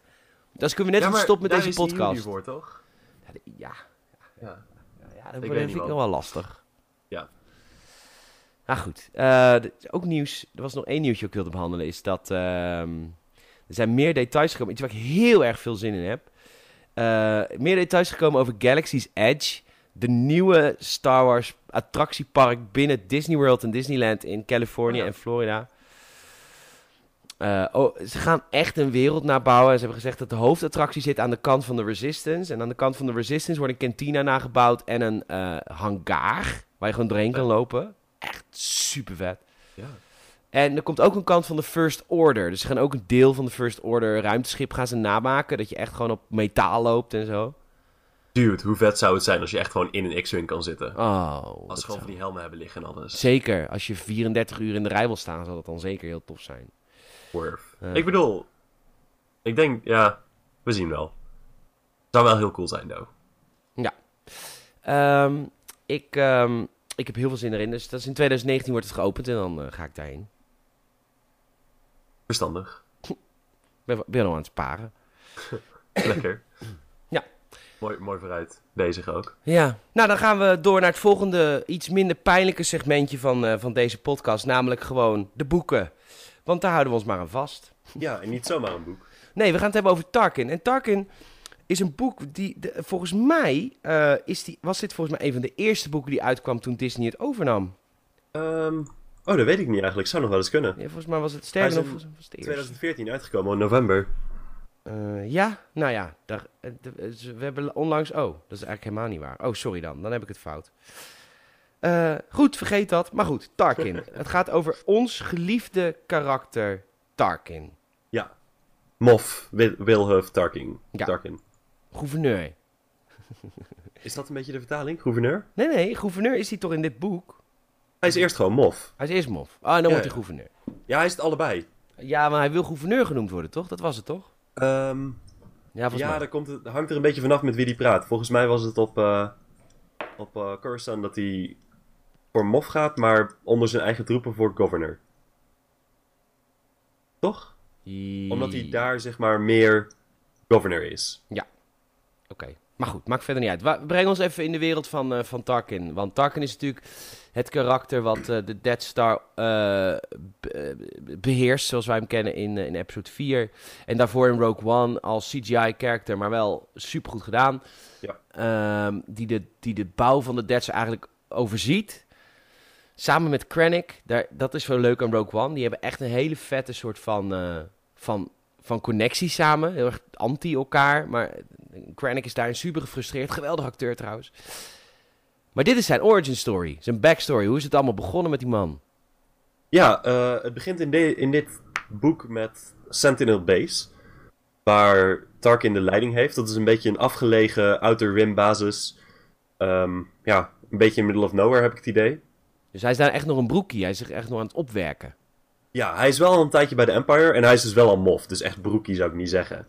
Dus kunnen we net ja, maar stoppen met deze is podcast. voor, toch? Ja, ja, Ja. ja, dat, niet, vind ik nog wel lastig. Ja. Nou goed, eh, ook nieuws. Er was nog één nieuwtje dat ik wilde behandelen. Is dat ehm, er zijn meer details gekomen. Iets waar ik heel erg veel zin in heb. Eh, meer details gekomen over Galaxy's Edge. De nieuwe Star Wars attractiepark binnen Disney World en Disneyland in Californië ja. en Florida. Eh, oh, ze gaan echt een wereld nabouwen. Ze hebben gezegd dat de hoofdattractie zit aan de kant van de Resistance. En aan de kant van de Resistance wordt een kantina nagebouwd en een eh, hangar. Waar je gewoon doorheen kan lopen. Echt super vet. Ja. En er komt ook een kant van de First Order. Dus ze gaan ook een deel van de First Order ruimteschip gaan ze namaken. Dat je echt gewoon op metaal loopt en zo. Dude, hoe vet zou het zijn als je echt gewoon in een X-Wing kan zitten? Oh, Als ze gewoon zou- van die helmen hebben liggen en alles. Zeker. Als je 34 uur in de rij wil staan, zal dat dan zeker heel tof zijn. Ja. Ik bedoel, Ik denk, ja, we zien wel. Zou wel heel cool zijn, though. Ehm, ik, ehm, ik heb heel veel zin erin. Dus dat is in 2019 wordt het geopend en dan eh, ga ik daarheen. Verstandig. Ben, ben al aan het sparen. Lekker. Ja. Mooi, mooi vooruit. Bezig ook. Ja, nou dan gaan we door naar het volgende, iets minder pijnlijke segmentje van, eh, van deze podcast. Namelijk gewoon de boeken. Want daar houden we ons maar aan vast. Ja, en niet zomaar een boek. Nee, we gaan het hebben over Tarkin. En Tarkin is een boek die, de- volgens mij, eh, is die, was dit volgens mij een van de eerste boeken die uitkwam toen Disney het overnam. Ehm, oh, dat weet ik niet eigenlijk. Zou nog wel eens kunnen. Ja, volgens mij was het sterker nog, is in volgens mij was het de eerste. 2014 uitgekomen in november. Eh, ja, nou ja, daar, eh, we hebben onlangs... Oh, dat is eigenlijk helemaal niet waar. Oh, sorry dan, dan heb ik het fout. Eh, goed, vergeet dat. Maar goed, Tarkin. het gaat over ons geliefde karakter Tarkin. Moff Wil- Wilhuf Tarkin. Ja. Tarkin. Gouverneur. Is dat een beetje de vertaling? Gouverneur? Nee, nee, gouverneur is hij toch in dit boek? Hij is eerst gewoon Moff. Hij is eerst mof. Ah, en dan Ja, wordt hij ja. gouverneur. Ja, hij is het allebei. Ja, maar hij wil gouverneur genoemd worden, toch? Dat was het, toch? Ehm, Ja, volgens ja, daar komt het, hangt er een beetje vanaf met wie die praat. Volgens mij was het op, eh op Coruscant dat hij voor Moff gaat, maar onder zijn eigen troepen voor governor. Toch? Omdat hij daar zeg maar meer governor is. Oké, maar goed, maakt verder niet uit. Wa- Breng ons even in de wereld van, eh, van Tarkin. Want Tarkin is natuurlijk het karakter wat eh, de Death Star eh, be- beheerst, zoals wij hem kennen in, in episode 4. En daarvoor in Rogue One als CGI-character, maar wel supergoed gedaan. Ja. Ehm, die, de, die de bouw van de Death Star eigenlijk overziet. Samen met Krennic, daar, dat is wel leuk aan Rogue One. Die hebben echt een hele vette soort van, eh, van, van connectie samen. Heel erg anti elkaar, maar Krennic is daarin super gefrustreerd. Geweldig acteur trouwens. Maar dit is zijn origin story, zijn backstory. Hoe is het allemaal begonnen met die man? Ja, eh, het begint in, in dit boek met Sentinel Base. Waar Tarkin de leiding heeft. Dat is een beetje een afgelegen Outer Rim basis. Ehm, ja, een beetje in middle of nowhere heb ik het idee. Dus hij is daar echt nog een broekie. Hij is zich echt nog aan het opwerken. Ja, hij is wel al een tijdje bij de Empire en hij is dus wel al mof. Dus echt broekie zou ik niet zeggen.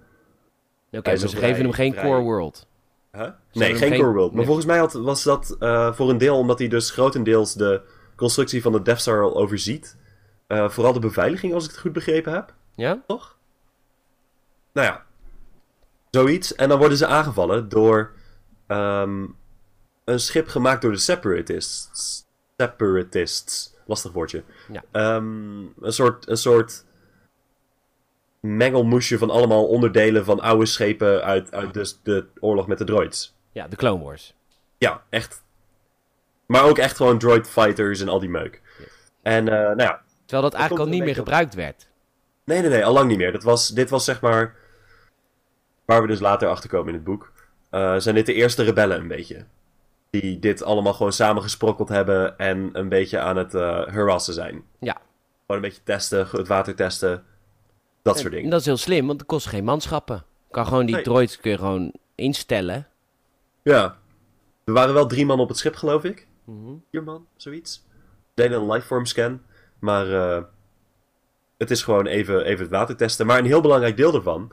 Oké, maar ze geven hem geen vrij- core world. Huh? Nee, geen geen- Core World. Maar nee. volgens mij had, was dat eh, voor een deel omdat hij dus grotendeels de constructie van de Death Star al overziet. Eh, vooral de beveiliging, als ik het goed begrepen heb. Ja? Toch? Nou ja, zoiets. En dan worden ze aangevallen door ehm, een schip gemaakt door de Separatists. Separatists. Lastig woordje. Ja. Ehm, een, soort, een soort mengelmoesje van allemaal onderdelen van oude schepen uit, uit dus de oorlog met de droids. Ja, de Clone Wars. Ja, echt. Maar ook echt gewoon droid fighters en al die meuk. En eh, nou ja, Terwijl dat eigenlijk al niet meer op. gebruikt werd. Nee, nee, nee, al lang niet meer. Dat was, dit was zeg maar. Waar we dus later achter komen in het boek. eh, zijn dit de eerste rebellen een beetje. Die dit allemaal gewoon samengesprokkeld hebben en een beetje aan het harassen zijn. Ja. Gewoon een beetje testen, het water testen. Dat soort En dingen. dat is heel slim, want het kost geen manschappen. Kan gewoon die Nee. droids kun je gewoon instellen. Ja. Er waren wel drie man op het schip, geloof ik. Mhm. Vier man, zoiets. Deden een lifeform scan. Maar eh, het is gewoon even, even het water testen. Maar een heel belangrijk deel daarvan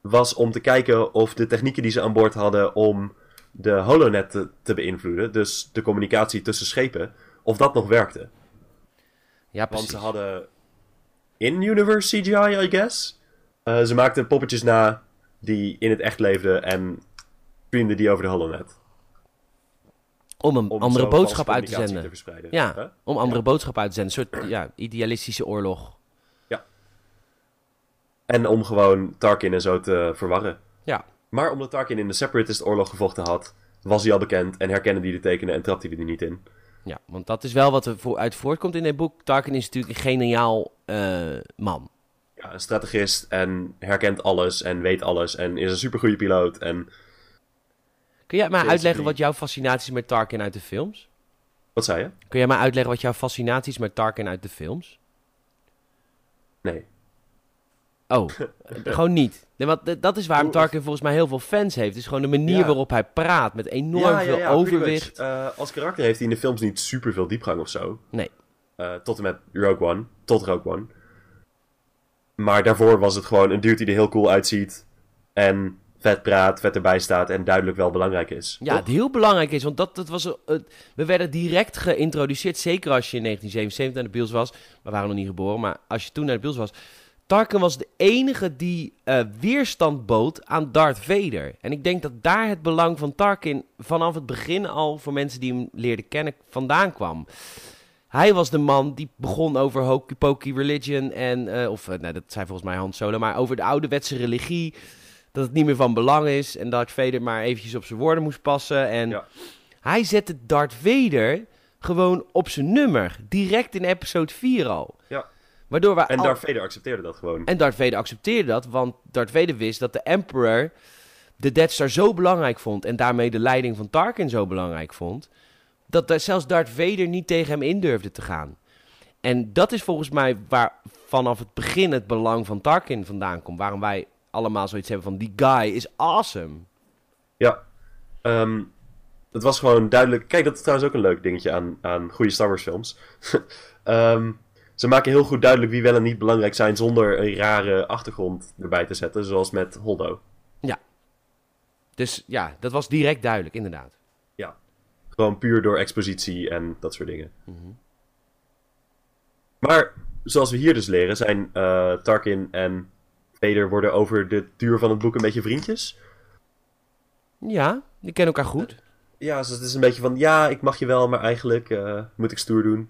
was om te kijken of de technieken die ze aan boord hadden om de holonet te, te beïnvloeden, dus de communicatie tussen schepen, of dat nog werkte. Ja, Want precies. ze hadden in-universe CGI, I guess. Eh, ze maakten poppetjes na die in het echt leefden en streamden die over de holonet. Om een Om andere boodschap uit te zenden. te. Ja, Huh? om andere Ja. boodschap uit te zenden. Een soort ja, idealistische oorlog. En om gewoon Tarkin en zo te verwarren. Ja. Maar omdat Tarkin in de Separatist oorlog gevochten had, was hij al bekend en herkende hij de tekenen en trapte hij er niet in. Ja, want dat is wel wat er voor, uit voortkomt in dit boek. Tarkin is natuurlijk een geniaal eh, man. Ja, een strategist en herkent alles en weet alles en is een supergoeie piloot. En Kun jij mij uitleggen wat jouw fascinatie is met Tarkin uit de films? wat zei je? Kun jij mij uitleggen wat jouw fascinatie is met Tarkin uit de films? Nee. Oh, gewoon niet. Nee, want dat is waarom Tarkin volgens mij heel veel fans heeft. Het is gewoon de manier Ja. waarop hij praat. Met enorm veel overwicht. Eh, als karakter heeft hij in de films niet super veel diepgang of zo. Nee. Eh, tot en met Rogue One. Tot Rogue One. Maar daarvoor was het gewoon een dude die er heel cool uitziet. En vet praat, vet erbij staat en duidelijk wel belangrijk is. Ja, toch? het heel belangrijk is, want dat, dat was, uh, we werden direct geïntroduceerd, zeker als je in 1977 naar de Bills was. We waren nog niet geboren, maar als je toen naar de Bills was. Tarkin was de enige die uh, weerstand bood aan Darth Vader. En ik denk dat daar het belang van Tarkin vanaf het begin al, voor mensen die hem leerden kennen, vandaan kwam. Hij was de man die begon over hokey pokey religion en, uh, of nee, dat zei volgens mij Han Solo, maar over de ouderwetse religie dat het niet meer van belang is en Darth Vader maar eventjes op zijn woorden moest passen. En Ja. hij zette Darth Vader gewoon op zijn nummer, direct in episode 4 al. Ja. Waardoor we En al- Darth Vader accepteerde dat gewoon. en Darth Vader accepteerde dat, want Darth Vader wist dat de Emperor de Death Star zo belangrijk vond en daarmee de leiding van Tarkin zo belangrijk vond, dat da- zelfs Darth Vader niet tegen hem in durfde te gaan. En dat is volgens mij waar vanaf het begin het belang van Tarkin vandaan komt. Waarom wij allemaal zoiets hebben van die guy is awesome. Ja. Ehm, het was gewoon duidelijk. Kijk, dat is trouwens ook een leuk dingetje aan, aan goede Star Wars films. Ehm, ze maken heel goed duidelijk wie wel en niet belangrijk zijn zonder een rare achtergrond erbij te zetten, zoals met Holdo. Dus ja, dat was direct duidelijk, inderdaad. Gewoon puur door expositie en dat soort dingen. Maar zoals we hier dus leren, zijn eh, Tarkin en Vader worden over de duur van het boek een beetje vriendjes. Ja, die kennen elkaar goed. Ja, dus het is een beetje van, ja, ik mag je wel, maar eigenlijk eh, moet ik stoer doen.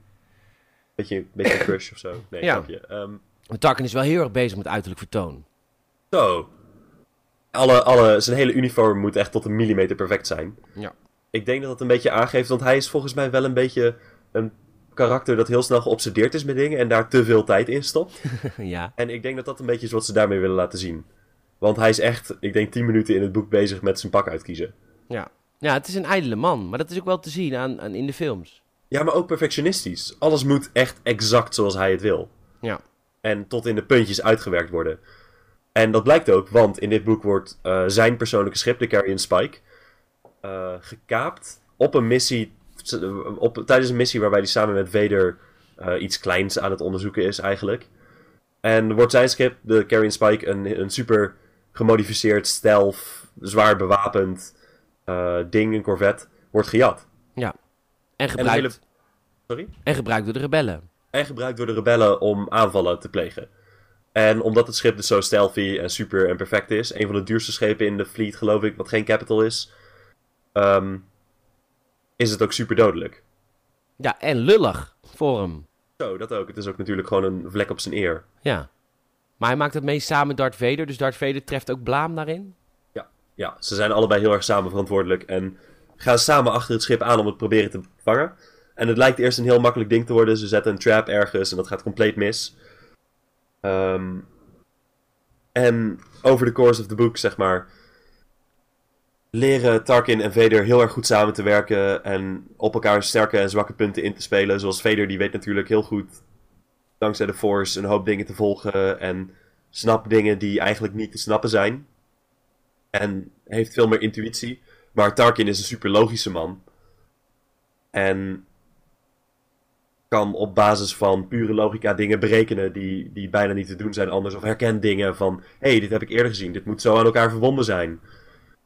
Beetje, beetje een crush of zo. Nee, Ja. grapje. Ehm, Tarkin is wel heel erg bezig met uiterlijk vertoon. Zo. Alle, alle, zijn hele uniform moet echt tot een millimeter perfect zijn. Ja. Ik denk dat dat een beetje aangeeft, want hij is volgens mij wel een beetje een karakter dat heel snel geobsedeerd is met dingen en daar te veel tijd in stopt. ja. En ik denk dat dat een beetje is wat ze daarmee willen laten zien. Want hij is echt, ik denk, 10 minuten in het boek bezig met zijn pak uitkiezen. Ja. ja, het is een ijdele man, maar dat is ook wel te zien aan, aan in de films. Ja, maar ook perfectionistisch. Alles moet echt exact zoals hij het wil. Ja. En tot in de puntjes uitgewerkt worden. En dat blijkt ook, want in dit boek wordt eh, zijn persoonlijke schip, de Carrion Spike, eh, gekaapt op een missie, op, tijdens een missie waarbij hij samen met Vader eh, iets kleins aan het onderzoeken is eigenlijk. En wordt zijn schip, de Carrion Spike, een, een super gemodificeerd, stealth, zwaar bewapend ding, een corvette, wordt gejat. En gebruikt, hele- Sorry? en gebruikt door de rebellen. en gebruikt door de rebellen om aanvallen te plegen. En omdat het schip dus zo stealthy en super en perfect is, een van de duurste schepen in de fleet geloof ik, wat geen capital is, ehm, is het ook super dodelijk. Ja, en lullig voor hem. Zo, dat ook. Het is ook natuurlijk gewoon een vlek op zijn eer. Ja. Maar hij maakt het mee samen met Darth Vader, dus Darth Vader treft ook blaam daarin. Ja, ze zijn allebei heel erg samen verantwoordelijk en gaan samen achter het schip aan om het proberen te vangen. En het lijkt eerst een heel makkelijk ding te worden. Ze zetten een trap ergens en dat gaat compleet mis. Ehm, en over de course of the book, zeg maar, leren Tarkin en Vader heel erg goed samen te werken en op elkaar sterke en zwakke punten in te spelen. Zoals Vader, die weet natuurlijk heel goed, dankzij de Force, een hoop dingen te volgen en snapt dingen die eigenlijk niet te snappen zijn. En heeft veel meer intuïtie. Maar Tarkin is een super logische man. En kan op basis van pure logica dingen berekenen die, die bijna niet te doen zijn anders. Of herkent dingen van, hé, hey, dit heb ik eerder gezien. Dit moet zo aan elkaar verbonden zijn.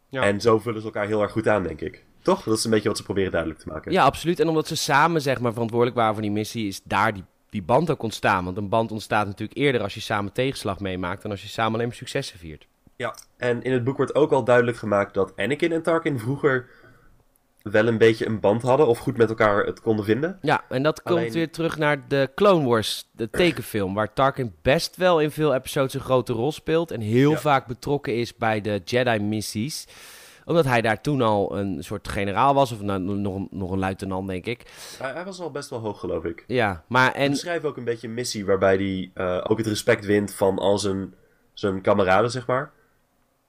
Ja. En zo vullen ze elkaar heel erg goed aan, denk ik. Toch? Dat is een beetje wat ze proberen duidelijk te maken. Ja, absoluut. En omdat ze samen zeg maar, verantwoordelijk waren voor die missie, is daar die, die band ook ontstaan. Want een band ontstaat natuurlijk eerder als je samen tegenslag meemaakt dan als je samen alleen maar successen viert. Ja, en in het boek wordt ook al duidelijk gemaakt dat Anakin en Tarkin vroeger wel een beetje een band hadden. Of goed met elkaar het konden vinden. Ja, en dat komt Alleen- weer terug naar de Clone Wars, de tekenfilm, waar Tarkin best wel in veel episodes een grote rol speelt en heel Ja. vaak betrokken is bij de Jedi-missies. Omdat hij daar toen al een soort generaal was, of nou, nog, een, nog een luitenant, denk ik. Hij, hij was al best wel hoog, geloof ik. Ja, maar En en... beschrijf ook een beetje een missie waarbij hij eh, ook het respect wint van al zijn, zijn kameraden, zeg maar.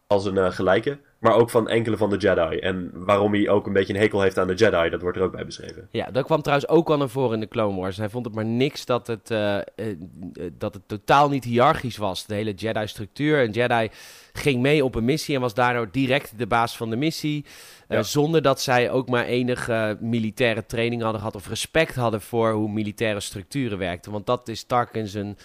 Als een eh, gelijke. Maar ook van enkele van de Jedi. En waarom hij ook een beetje een hekel heeft aan de Jedi, dat wordt er ook bij beschreven. Ja, dat kwam trouwens ook al naar voren in de Clone Wars. Hij vond het maar niks dat het, eh, eh, dat het totaal niet hiërarchisch was. De hele Jedi-structuur. Een Jedi ging mee op een missie en was daardoor direct de baas van de missie. Ja. Zonder dat zij ook maar enige militaire training hadden gehad of respect hadden voor hoe militaire structuren werkten. Want dat is Tarkin zijn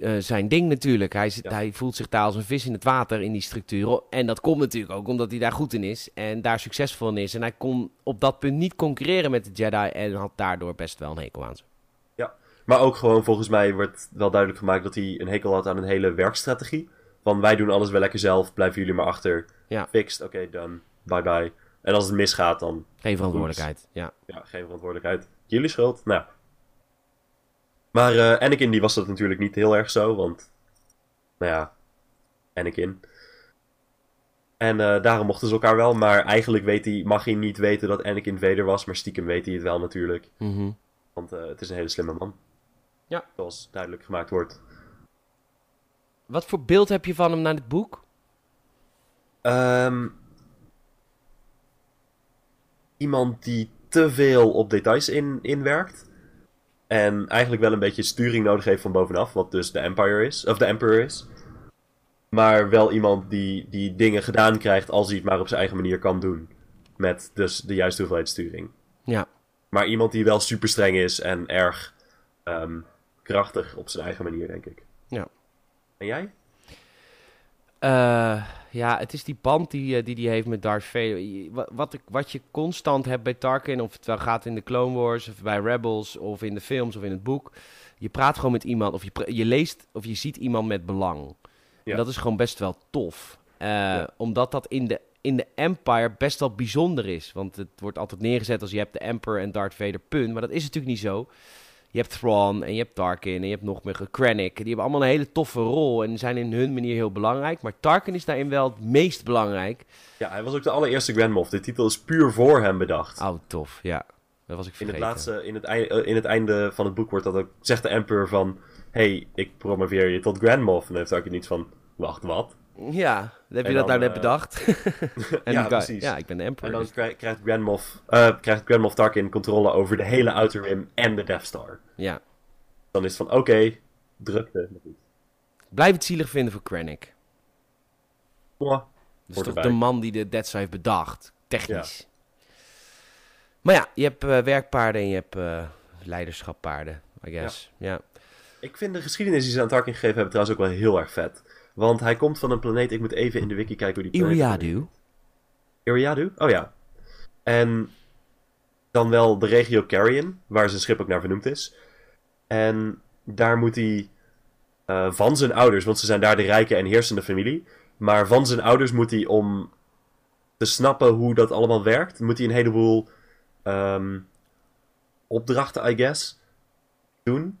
eh, zijn ding natuurlijk. Hij, zit, Ja. hij voelt zich daar als een vis in het water in die structuur. En dat komt natuurlijk ook omdat hij daar goed in is en daar succesvol in is. En hij kon op dat punt niet concurreren met de Jedi en had daardoor best wel een hekel aan ze. Maar ook gewoon volgens mij wordt wel duidelijk gemaakt dat hij een hekel had aan een hele werkstrategie. Van wij doen alles wel lekker zelf, blijven jullie maar achter. Ja. Fixed, oké, done, bye bye. En als het misgaat, dan Geen verantwoordelijkheid. Ja. ja, geen verantwoordelijkheid. Jullie schuld, nou. Maar eh, Anakin die was dat natuurlijk niet heel erg zo, want, nou ja, Anakin. En eh, daarom mochten ze elkaar wel, maar eigenlijk weet hij, mag hij niet weten dat Anakin Vader was, maar stiekem weet hij het wel natuurlijk. Mhm. Want eh, het is een hele slimme man. Ja. Zoals duidelijk gemaakt wordt. Wat voor beeld heb je van hem naar dit boek? Ehm, iemand die te veel op details in, inwerkt. En eigenlijk wel een beetje sturing nodig heeft van bovenaf, wat dus de Empire is, of de Emperor is. Maar wel iemand die, die dingen gedaan krijgt als hij het maar op zijn eigen manier kan doen. Met dus de juiste hoeveelheid sturing. Ja. Maar iemand die wel super streng is en erg ehm, krachtig op zijn eigen manier, denk ik. Ja. En jij? Eh, ja, het is die band die hij die, die heeft met Darth Vader. Wat, wat, ik, wat je constant hebt bij Tarkin, of het wel gaat in de Clone Wars, of bij Rebels, of in de films, of in het boek. Je praat gewoon met iemand, of je, je leest, of je ziet iemand met belang. Ja. En dat is gewoon best wel tof. Eh, Ja. Omdat dat in de, in de Empire best wel bijzonder is. Want het wordt altijd neergezet als je hebt de Emperor en Darth Vader, punt. Maar dat is natuurlijk niet zo. Je hebt Thrawn en je hebt Tarkin en je hebt nog meer Krennic. Die hebben allemaal een hele toffe rol en zijn in hun manier heel belangrijk. Maar Tarkin is daarin wel het meest belangrijk. Ja, hij was ook de allereerste Grand Moff. De titel is puur voor hem bedacht. Oh, tof. Ja, dat was ik In vergeten. het, laatste, in, het ei- eh, in het einde van het boek wordt dat ook, zegt de Emperor van... hey, ik promoveer je tot Grand Moff. En dan heeft ook niet van, wacht, wat? Ja, heb je En dat dan, nou net eh, bedacht. en ja, precies. Ja, ik ben de En Emperor. dan dus- krij- krijgt Grand Moff, eh, krijgt Grand Moff Tarkin controle over de hele Outer Rim en de Death Star. Ja. Dan is het van, oké, drukte. Blijf het zielig vinden voor Krennic. Mwah. Dus Hoort toch erbij. de man die de Death Star heeft bedacht. Technisch. Maar ja, je hebt eh, werkpaarden en je hebt eh leiderschappaarden, I guess. Ja. Ik vind de geschiedenis die ze aan Tarkin gegeven hebben trouwens ook wel heel erg vet. Want hij komt van een planeet, ik moet even in de wiki kijken hoe die planeet. Iriadu. Iriadu? Oh ja. En dan wel de regio Carrion, waar zijn schip ook naar vernoemd is. En daar moet hij eh, van zijn ouders, want ze zijn daar de rijke en heersende familie. Maar van zijn ouders moet hij om te snappen hoe dat allemaal werkt, moet hij een heleboel ehm, opdrachten, I guess, doen.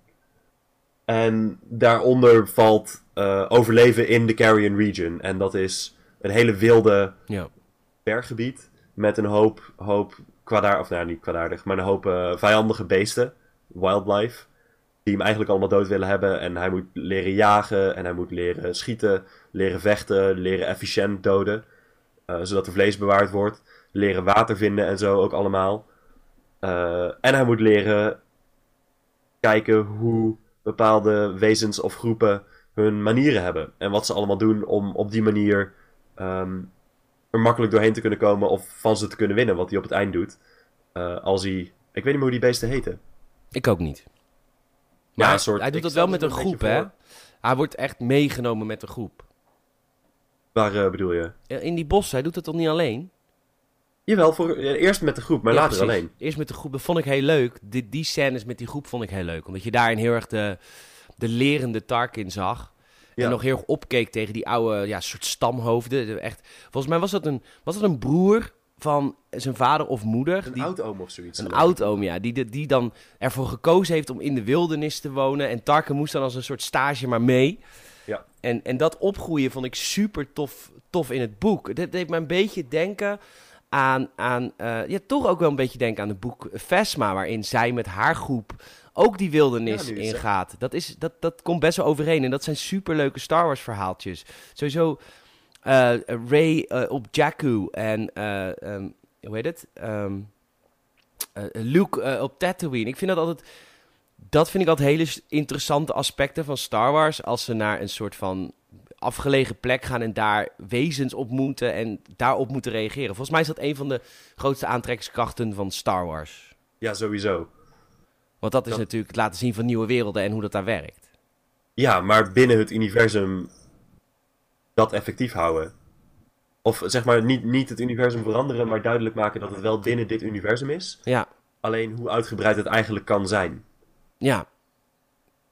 En daaronder valt eh, overleven in de Carrion region. En dat is een hele wilde Ja. berggebied met een hoop, hoop kwaadaardig, of nou niet kwaadaardig, maar een hoop eh, vijandige beesten, wildlife, die hem eigenlijk allemaal dood willen hebben. En hij moet leren jagen en hij moet leren schieten, leren vechten, leren efficiënt doden, eh, zodat er vlees bewaard wordt. Leren water vinden en zo ook allemaal. En hij moet leren kijken hoe bepaalde wezens of groepen hun manieren hebben. En wat ze allemaal doen om op die manier ehm, er makkelijk doorheen te kunnen komen of van ze te kunnen winnen, wat hij op het eind doet. Eh, als hij. Ik weet niet meer hoe die beesten heten. Ik ook niet. Ja, Maar een soort- hij doet dat wel met een groep, hè? Hij wordt echt meegenomen met de groep. Waar eh, bedoel je? In die bos, hij doet het toch niet alleen? Jawel, voor, eh, eerst met de groep, maar Ja, later precies. alleen. Eerst met de groep, dat vond ik heel leuk. Die, die scènes met die groep vond ik heel leuk. Omdat je daarin heel erg de, de lerende Tarkin zag. Ja. En nog heel erg opkeek tegen die oude ja, soort stamhoofden. De- Echt, volgens mij was dat, een, was dat een broer van zijn vader of moeder. Een die, oud-oom of zoiets. een oud-oom, ja. Die, die, die dan ervoor gekozen heeft om in de wildernis te wonen. En Tarkin moest dan als een soort stage maar mee. Ja. En, en dat opgroeien vond ik super tof, tof in het boek. Dat deed me een beetje denken aan, aan eh, ja, toch ook wel een beetje denken aan het boek Vesma, waarin zij met haar groep ook die wildernis Ja, ingaat. Dat, is, dat, dat komt best wel overeen en dat zijn superleuke Star Wars verhaaltjes. Sowieso eh Ray eh, op Jakku en eh, ehm, hoe heet het? Ehm, eh, Luke op Tatooine. Ik vind dat altijd... Dat vind ik altijd hele interessante aspecten van Star Wars. Als ze naar een soort van afgelegen plek gaan en daar wezens ontmoeten en daarop moeten reageren. Volgens mij is dat een van de grootste aantrekkingskrachten van Star Wars. Ja, sowieso. Want dat is Dat- natuurlijk het laten zien van nieuwe werelden en hoe dat daar werkt. Ja, maar binnen het universum dat effectief houden. Of zeg maar, niet, niet het universum veranderen, maar duidelijk maken dat het wel binnen dit universum is. Ja, Alleen hoe uitgebreid het eigenlijk kan zijn. ja,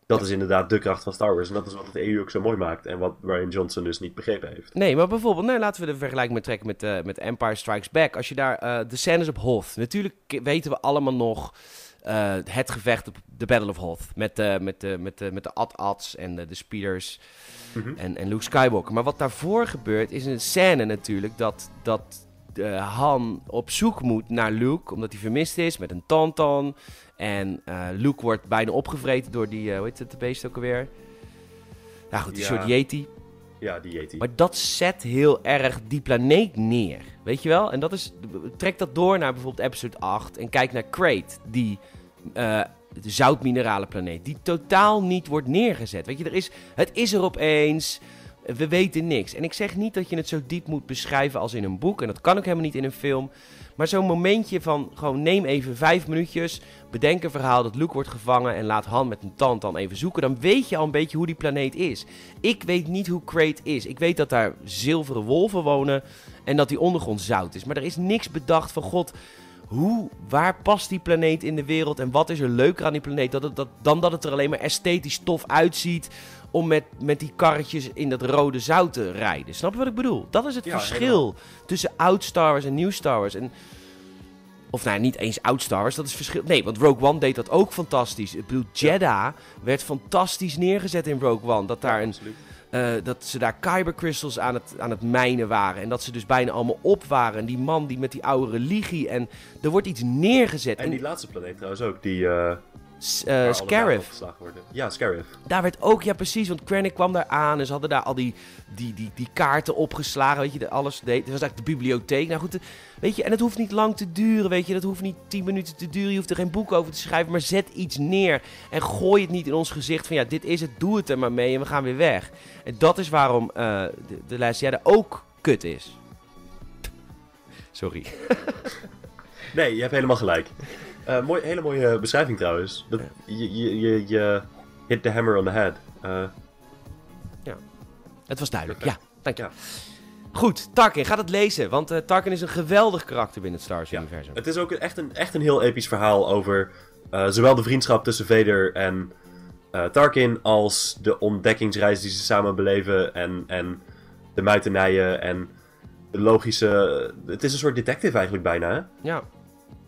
Dat is inderdaad de kracht van Star Wars. En dat is wat het EU ook zo mooi maakt. En wat Ryan Johnson dus niet begrepen heeft. Nee, maar bijvoorbeeld, nee, laten we de vergelijking met trekken met, eh, met Empire Strikes Back. Als je daar eh, de scènes op Hoth. Natuurlijk weten we allemaal nog eh, het gevecht op de Battle of Hoth. Met, eh, met, de met, de met de At-Ats en de, de Speeders Mhm. en, en Luke Skywalker. Maar wat daarvoor gebeurt is een scène natuurlijk dat, dat Han op zoek moet naar Luke. Omdat hij vermist is met een Tauntaun. En eh, Luke wordt bijna opgevreten door die, eh, hoe heet het de beest ook alweer? Nou goed, die Ja. soort Yeti. Ja, die Yeti. Maar dat zet heel erg die planeet neer. Weet je wel? En dat is. Trek dat door naar bijvoorbeeld episode 8. En kijk naar Crate. Die. eh, de zoutmineralen planeet. Die totaal niet wordt neergezet. Weet je, er is, het is er opeens. We weten niks. En ik zeg niet dat je het zo diep moet beschrijven als in een boek. En dat kan ook helemaal niet in een film. Maar zo'n momentje van gewoon neem even vijf minuutjes. Bedenk een verhaal dat Luke wordt gevangen. En laat Han met een tand dan even zoeken. Dan weet je al een beetje hoe die planeet is. Ik weet niet hoe Crate is. Ik weet dat daar zilveren wolven wonen. En dat die ondergrond zout is. Maar er is niks bedacht van god. Hoe, waar past die planeet in de wereld? En wat is er leuker aan die planeet? Dat dat, dan dat het er alleen maar esthetisch tof uitziet. Om met, met die karretjes in dat rode zout te rijden. Snap je wat ik bedoel? Dat is het Ja, verschil tussen oud Star Wars en nieuw Star Wars. En, of nou, niet eens oud Star Wars. Dat is verschil. Nee, want Rogue One deed dat ook fantastisch. Ik bedoel, Jeddah werd fantastisch neergezet in Rogue One. Dat daar een eh, dat ze daar kyber crystals aan het, aan het mijnen waren. En dat ze dus bijna allemaal op waren. En die man die met die oude religie. En er wordt iets neergezet. En die laatste planeet trouwens ook. Die, eh Eh, Scarif. worden. Ja, Scarif. Daar werd ook, ja precies, want Krennic kwam daar aan en ze hadden daar al die, die, die, die kaarten opgeslagen, weet je, de, alles deed. Het was eigenlijk de bibliotheek. Nou goed, de- weet je, en het hoeft niet lang te duren, weet je, dat hoeft niet tien minuten te duren, je hoeft er geen boek over te schrijven, maar zet iets neer en gooi het niet in ons gezicht van, ja, dit is het, doe het er maar mee en we gaan weer weg. En dat is waarom eh, de, de Last Jedi ook kut is. Sorry. Nee, je hebt helemaal gelijk. Eh mooi, hele mooie beschrijving trouwens. Dat, je, je, je, je hit the hammer on the head. Eh, Het was duidelijk, ja, dank je. Ja. Goed, Tarkin, ga het lezen, want eh, Tarkin is een geweldig karakter binnen het Star Ja. Wars-universum. Het is ook echt een, echt een heel episch verhaal over zowel de vriendschap tussen Vader en Tarkin als de ontdekkingsreis die ze samen beleven en, en de muitenijen en de logische... Het is een soort detective eigenlijk bijna, hè? Ja,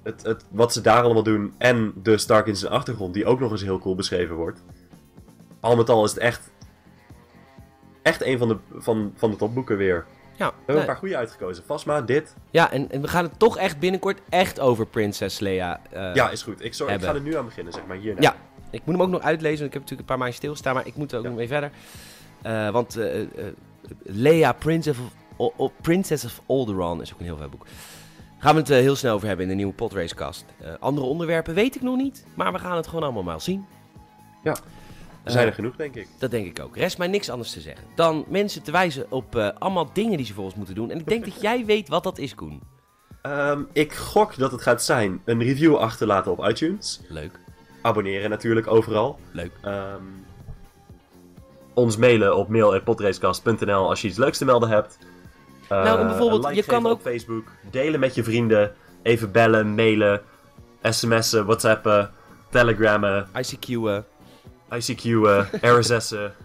Het, het, wat ze daar allemaal doen en de Stark in zijn achtergrond, die ook nog eens heel cool beschreven wordt. Al met al is het echt, echt een van de, van, van de topboeken weer. We ja. hebben nee. een paar goede uitgekozen. Fasma, dit. Ja, en, en we gaan het toch echt binnenkort echt over Prinses Leia eh, ja, is goed. Ik, sorry, ik ga hebben. er nu aan beginnen, zeg maar. Hierna. Ja, ik moet hem ook nog uitlezen, want ik heb natuurlijk een paar maanden stilstaan, maar ik moet er ook Ja. nog mee verder. Eh, want eh, Leia, Princess of, Princess of Alderaan, is ook een heel vet boek. Gaan we het eh, heel snel over hebben in de nieuwe Podracecast. Eh andere onderwerpen weet ik nog niet, maar we gaan het gewoon allemaal maar zien. Ja. Er zijn Eh, er genoeg, denk ik. Dat denk ik ook. Rest mij niks anders te zeggen dan mensen te wijzen op allemaal dingen die ze voor ons moeten doen. En ik denk dat jij weet wat dat is, Koen. Ehm, ik gok dat het gaat zijn een review achterlaten op iTunes. Leuk, Abonneren natuurlijk overal. leuk. Ehm, ons mailen op mail.podracecast.nl als je iets leuks te melden hebt. Eh, Nou, bijvoorbeeld, like je kan ook- op Facebook. Delen met je vrienden. Even bellen, mailen, sms'en, whatsappen, telegrammen, ICQ'en. ICQ'en, RSS'en.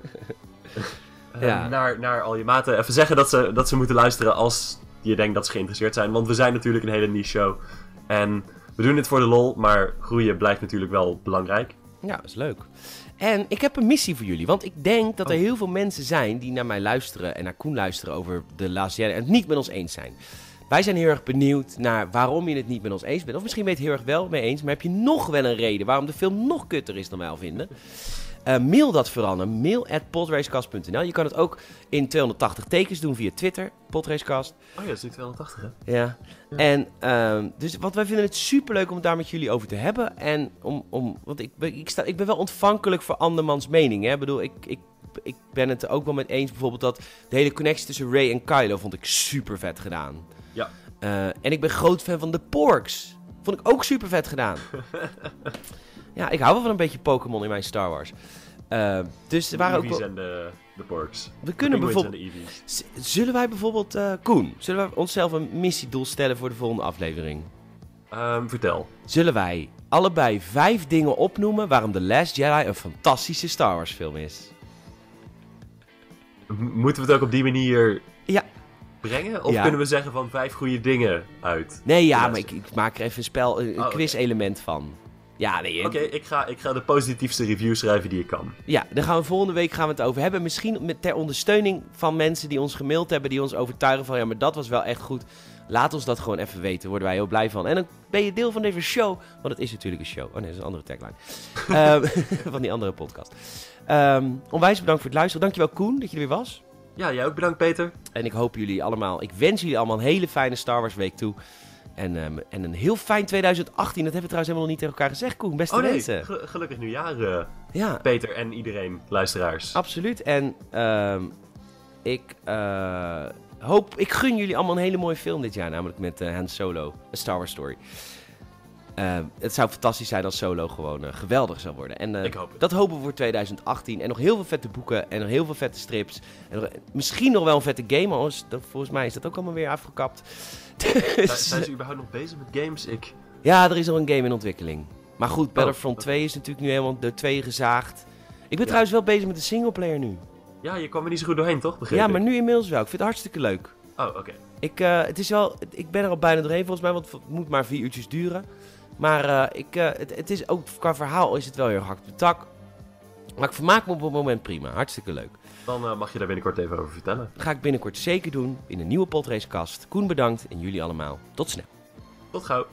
Eh, Ja. naar, naar al je maten. Even zeggen dat ze, dat ze moeten luisteren als je denkt dat ze geïnteresseerd zijn. Want we zijn natuurlijk een hele niche show. En we doen dit voor de lol, maar groeien blijft natuurlijk wel belangrijk. Ja, dat is leuk. En ik heb een missie voor jullie. Want ik denk dat er Oh. heel veel mensen zijn die naar mij luisteren en naar Koen luisteren over de Last Jedi en het niet met ons eens zijn. Wij zijn heel erg benieuwd naar waarom je het niet met ons eens bent. Of misschien ben je het heel erg wel mee eens, maar heb je nog wel een reden waarom de film nog kutter is dan wij al vinden? Eh, mail dat vooral naar mail at. Je kan het ook in 280 tekens doen via Twitter, podracecast. Oh ja, dat is nu 280 hè? Ja. En ehm, dus wat wij vinden het superleuk om het daar met jullie over te hebben. En om, om want ik ben, ik, sta, ik ben wel ontvankelijk voor andermans mening. Hè? Ik bedoel, ik, ik, ik ben het er ook wel met eens bijvoorbeeld dat de hele connectie tussen Ray en Kylo vond ik super vet gedaan. Ja. Eh, en ik ben groot fan van de Porks. Vond ik ook super vet gedaan. ja, ik hou wel van een beetje Pokémon in mijn Star Wars. Eh, dus er De waren ook Eevees wel- en de, de Porks. we kunnen bijvoorbeeld... Z- Zullen wij bijvoorbeeld, eh, Koen, zullen wij onszelf een missiedoel stellen voor de volgende aflevering? Ehm, vertel. Zullen wij allebei vijf dingen opnoemen waarom The Last Jedi een fantastische Star Wars film is? M- Moeten we het ook op die manier Ja. brengen? Of Ja. kunnen we zeggen van vijf goede dingen uit? Nee, ja, maar ik, ik maak er even een spel, een, Oh, quiz-element van. Ja, nee, Oké, ik, ga, ik ga de positiefste review schrijven die ik kan. ja, daar gaan we volgende week gaan we het over hebben. Misschien met, ter ondersteuning van mensen die ons gemaild hebben, die ons overtuigen van ja, maar dat was wel echt goed. Laat ons dat gewoon even weten, worden wij heel blij van. En dan ben je deel van deze show, want het is natuurlijk een show. Oh nee, dat is een andere tagline. Ehm, van die andere podcast. Ehm, onwijs bedankt voor het luisteren. Dankjewel Koen dat je er weer was. Ja, jij ook bedankt Peter. En ik hoop jullie allemaal, ik wens jullie allemaal een hele fijne Star Wars week toe. En, ehm, en een heel fijn 2018. Dat hebben we trouwens helemaal nog niet tegen elkaar gezegd, Koen. Beste Oh nee, mensen. ge- gelukkig nieuwjaar eh, Ja, Peter en iedereen, luisteraars. absoluut. En ehm, ik eh, hoop, ik gun jullie allemaal een hele mooie film dit jaar. Namelijk met eh, Han Solo, A Star Wars Story. Ehm, het zou fantastisch zijn als Solo gewoon eh, geweldig zou worden. En eh, Ik hoop het. dat hopen we voor 2018. En nog heel veel vette boeken en nog heel veel vette strips. En nog- misschien nog wel een vette game. dat- volgens mij is dat ook allemaal weer afgekapt. Zijn, Dus- zijn ze überhaupt nog bezig met games? Ik... Ja, er is al een game in ontwikkeling. Maar goed, Battlefront oké. 2 is natuurlijk nu helemaal door twee gezaagd. Ik ben Ja. trouwens wel bezig met de singleplayer nu. Ja, je kwam er niet zo goed doorheen, toch? Ja, maar nu inmiddels wel. Ik vind het hartstikke leuk. Oh, oké. Ik, eh, het is wel, ik ben er al bijna doorheen volgens mij, want het moet maar vier uurtjes duren. Maar eh, ik, eh, het, het is ook qua verhaal is het wel heel hard op de tak. Maar ik vermaak me op het moment prima. Hartstikke leuk. Dan eh, mag je daar binnenkort even over vertellen. Dat ga ik binnenkort zeker doen in een nieuwe Podracecast. Koen bedankt en jullie allemaal. Tot snel. Tot gauw.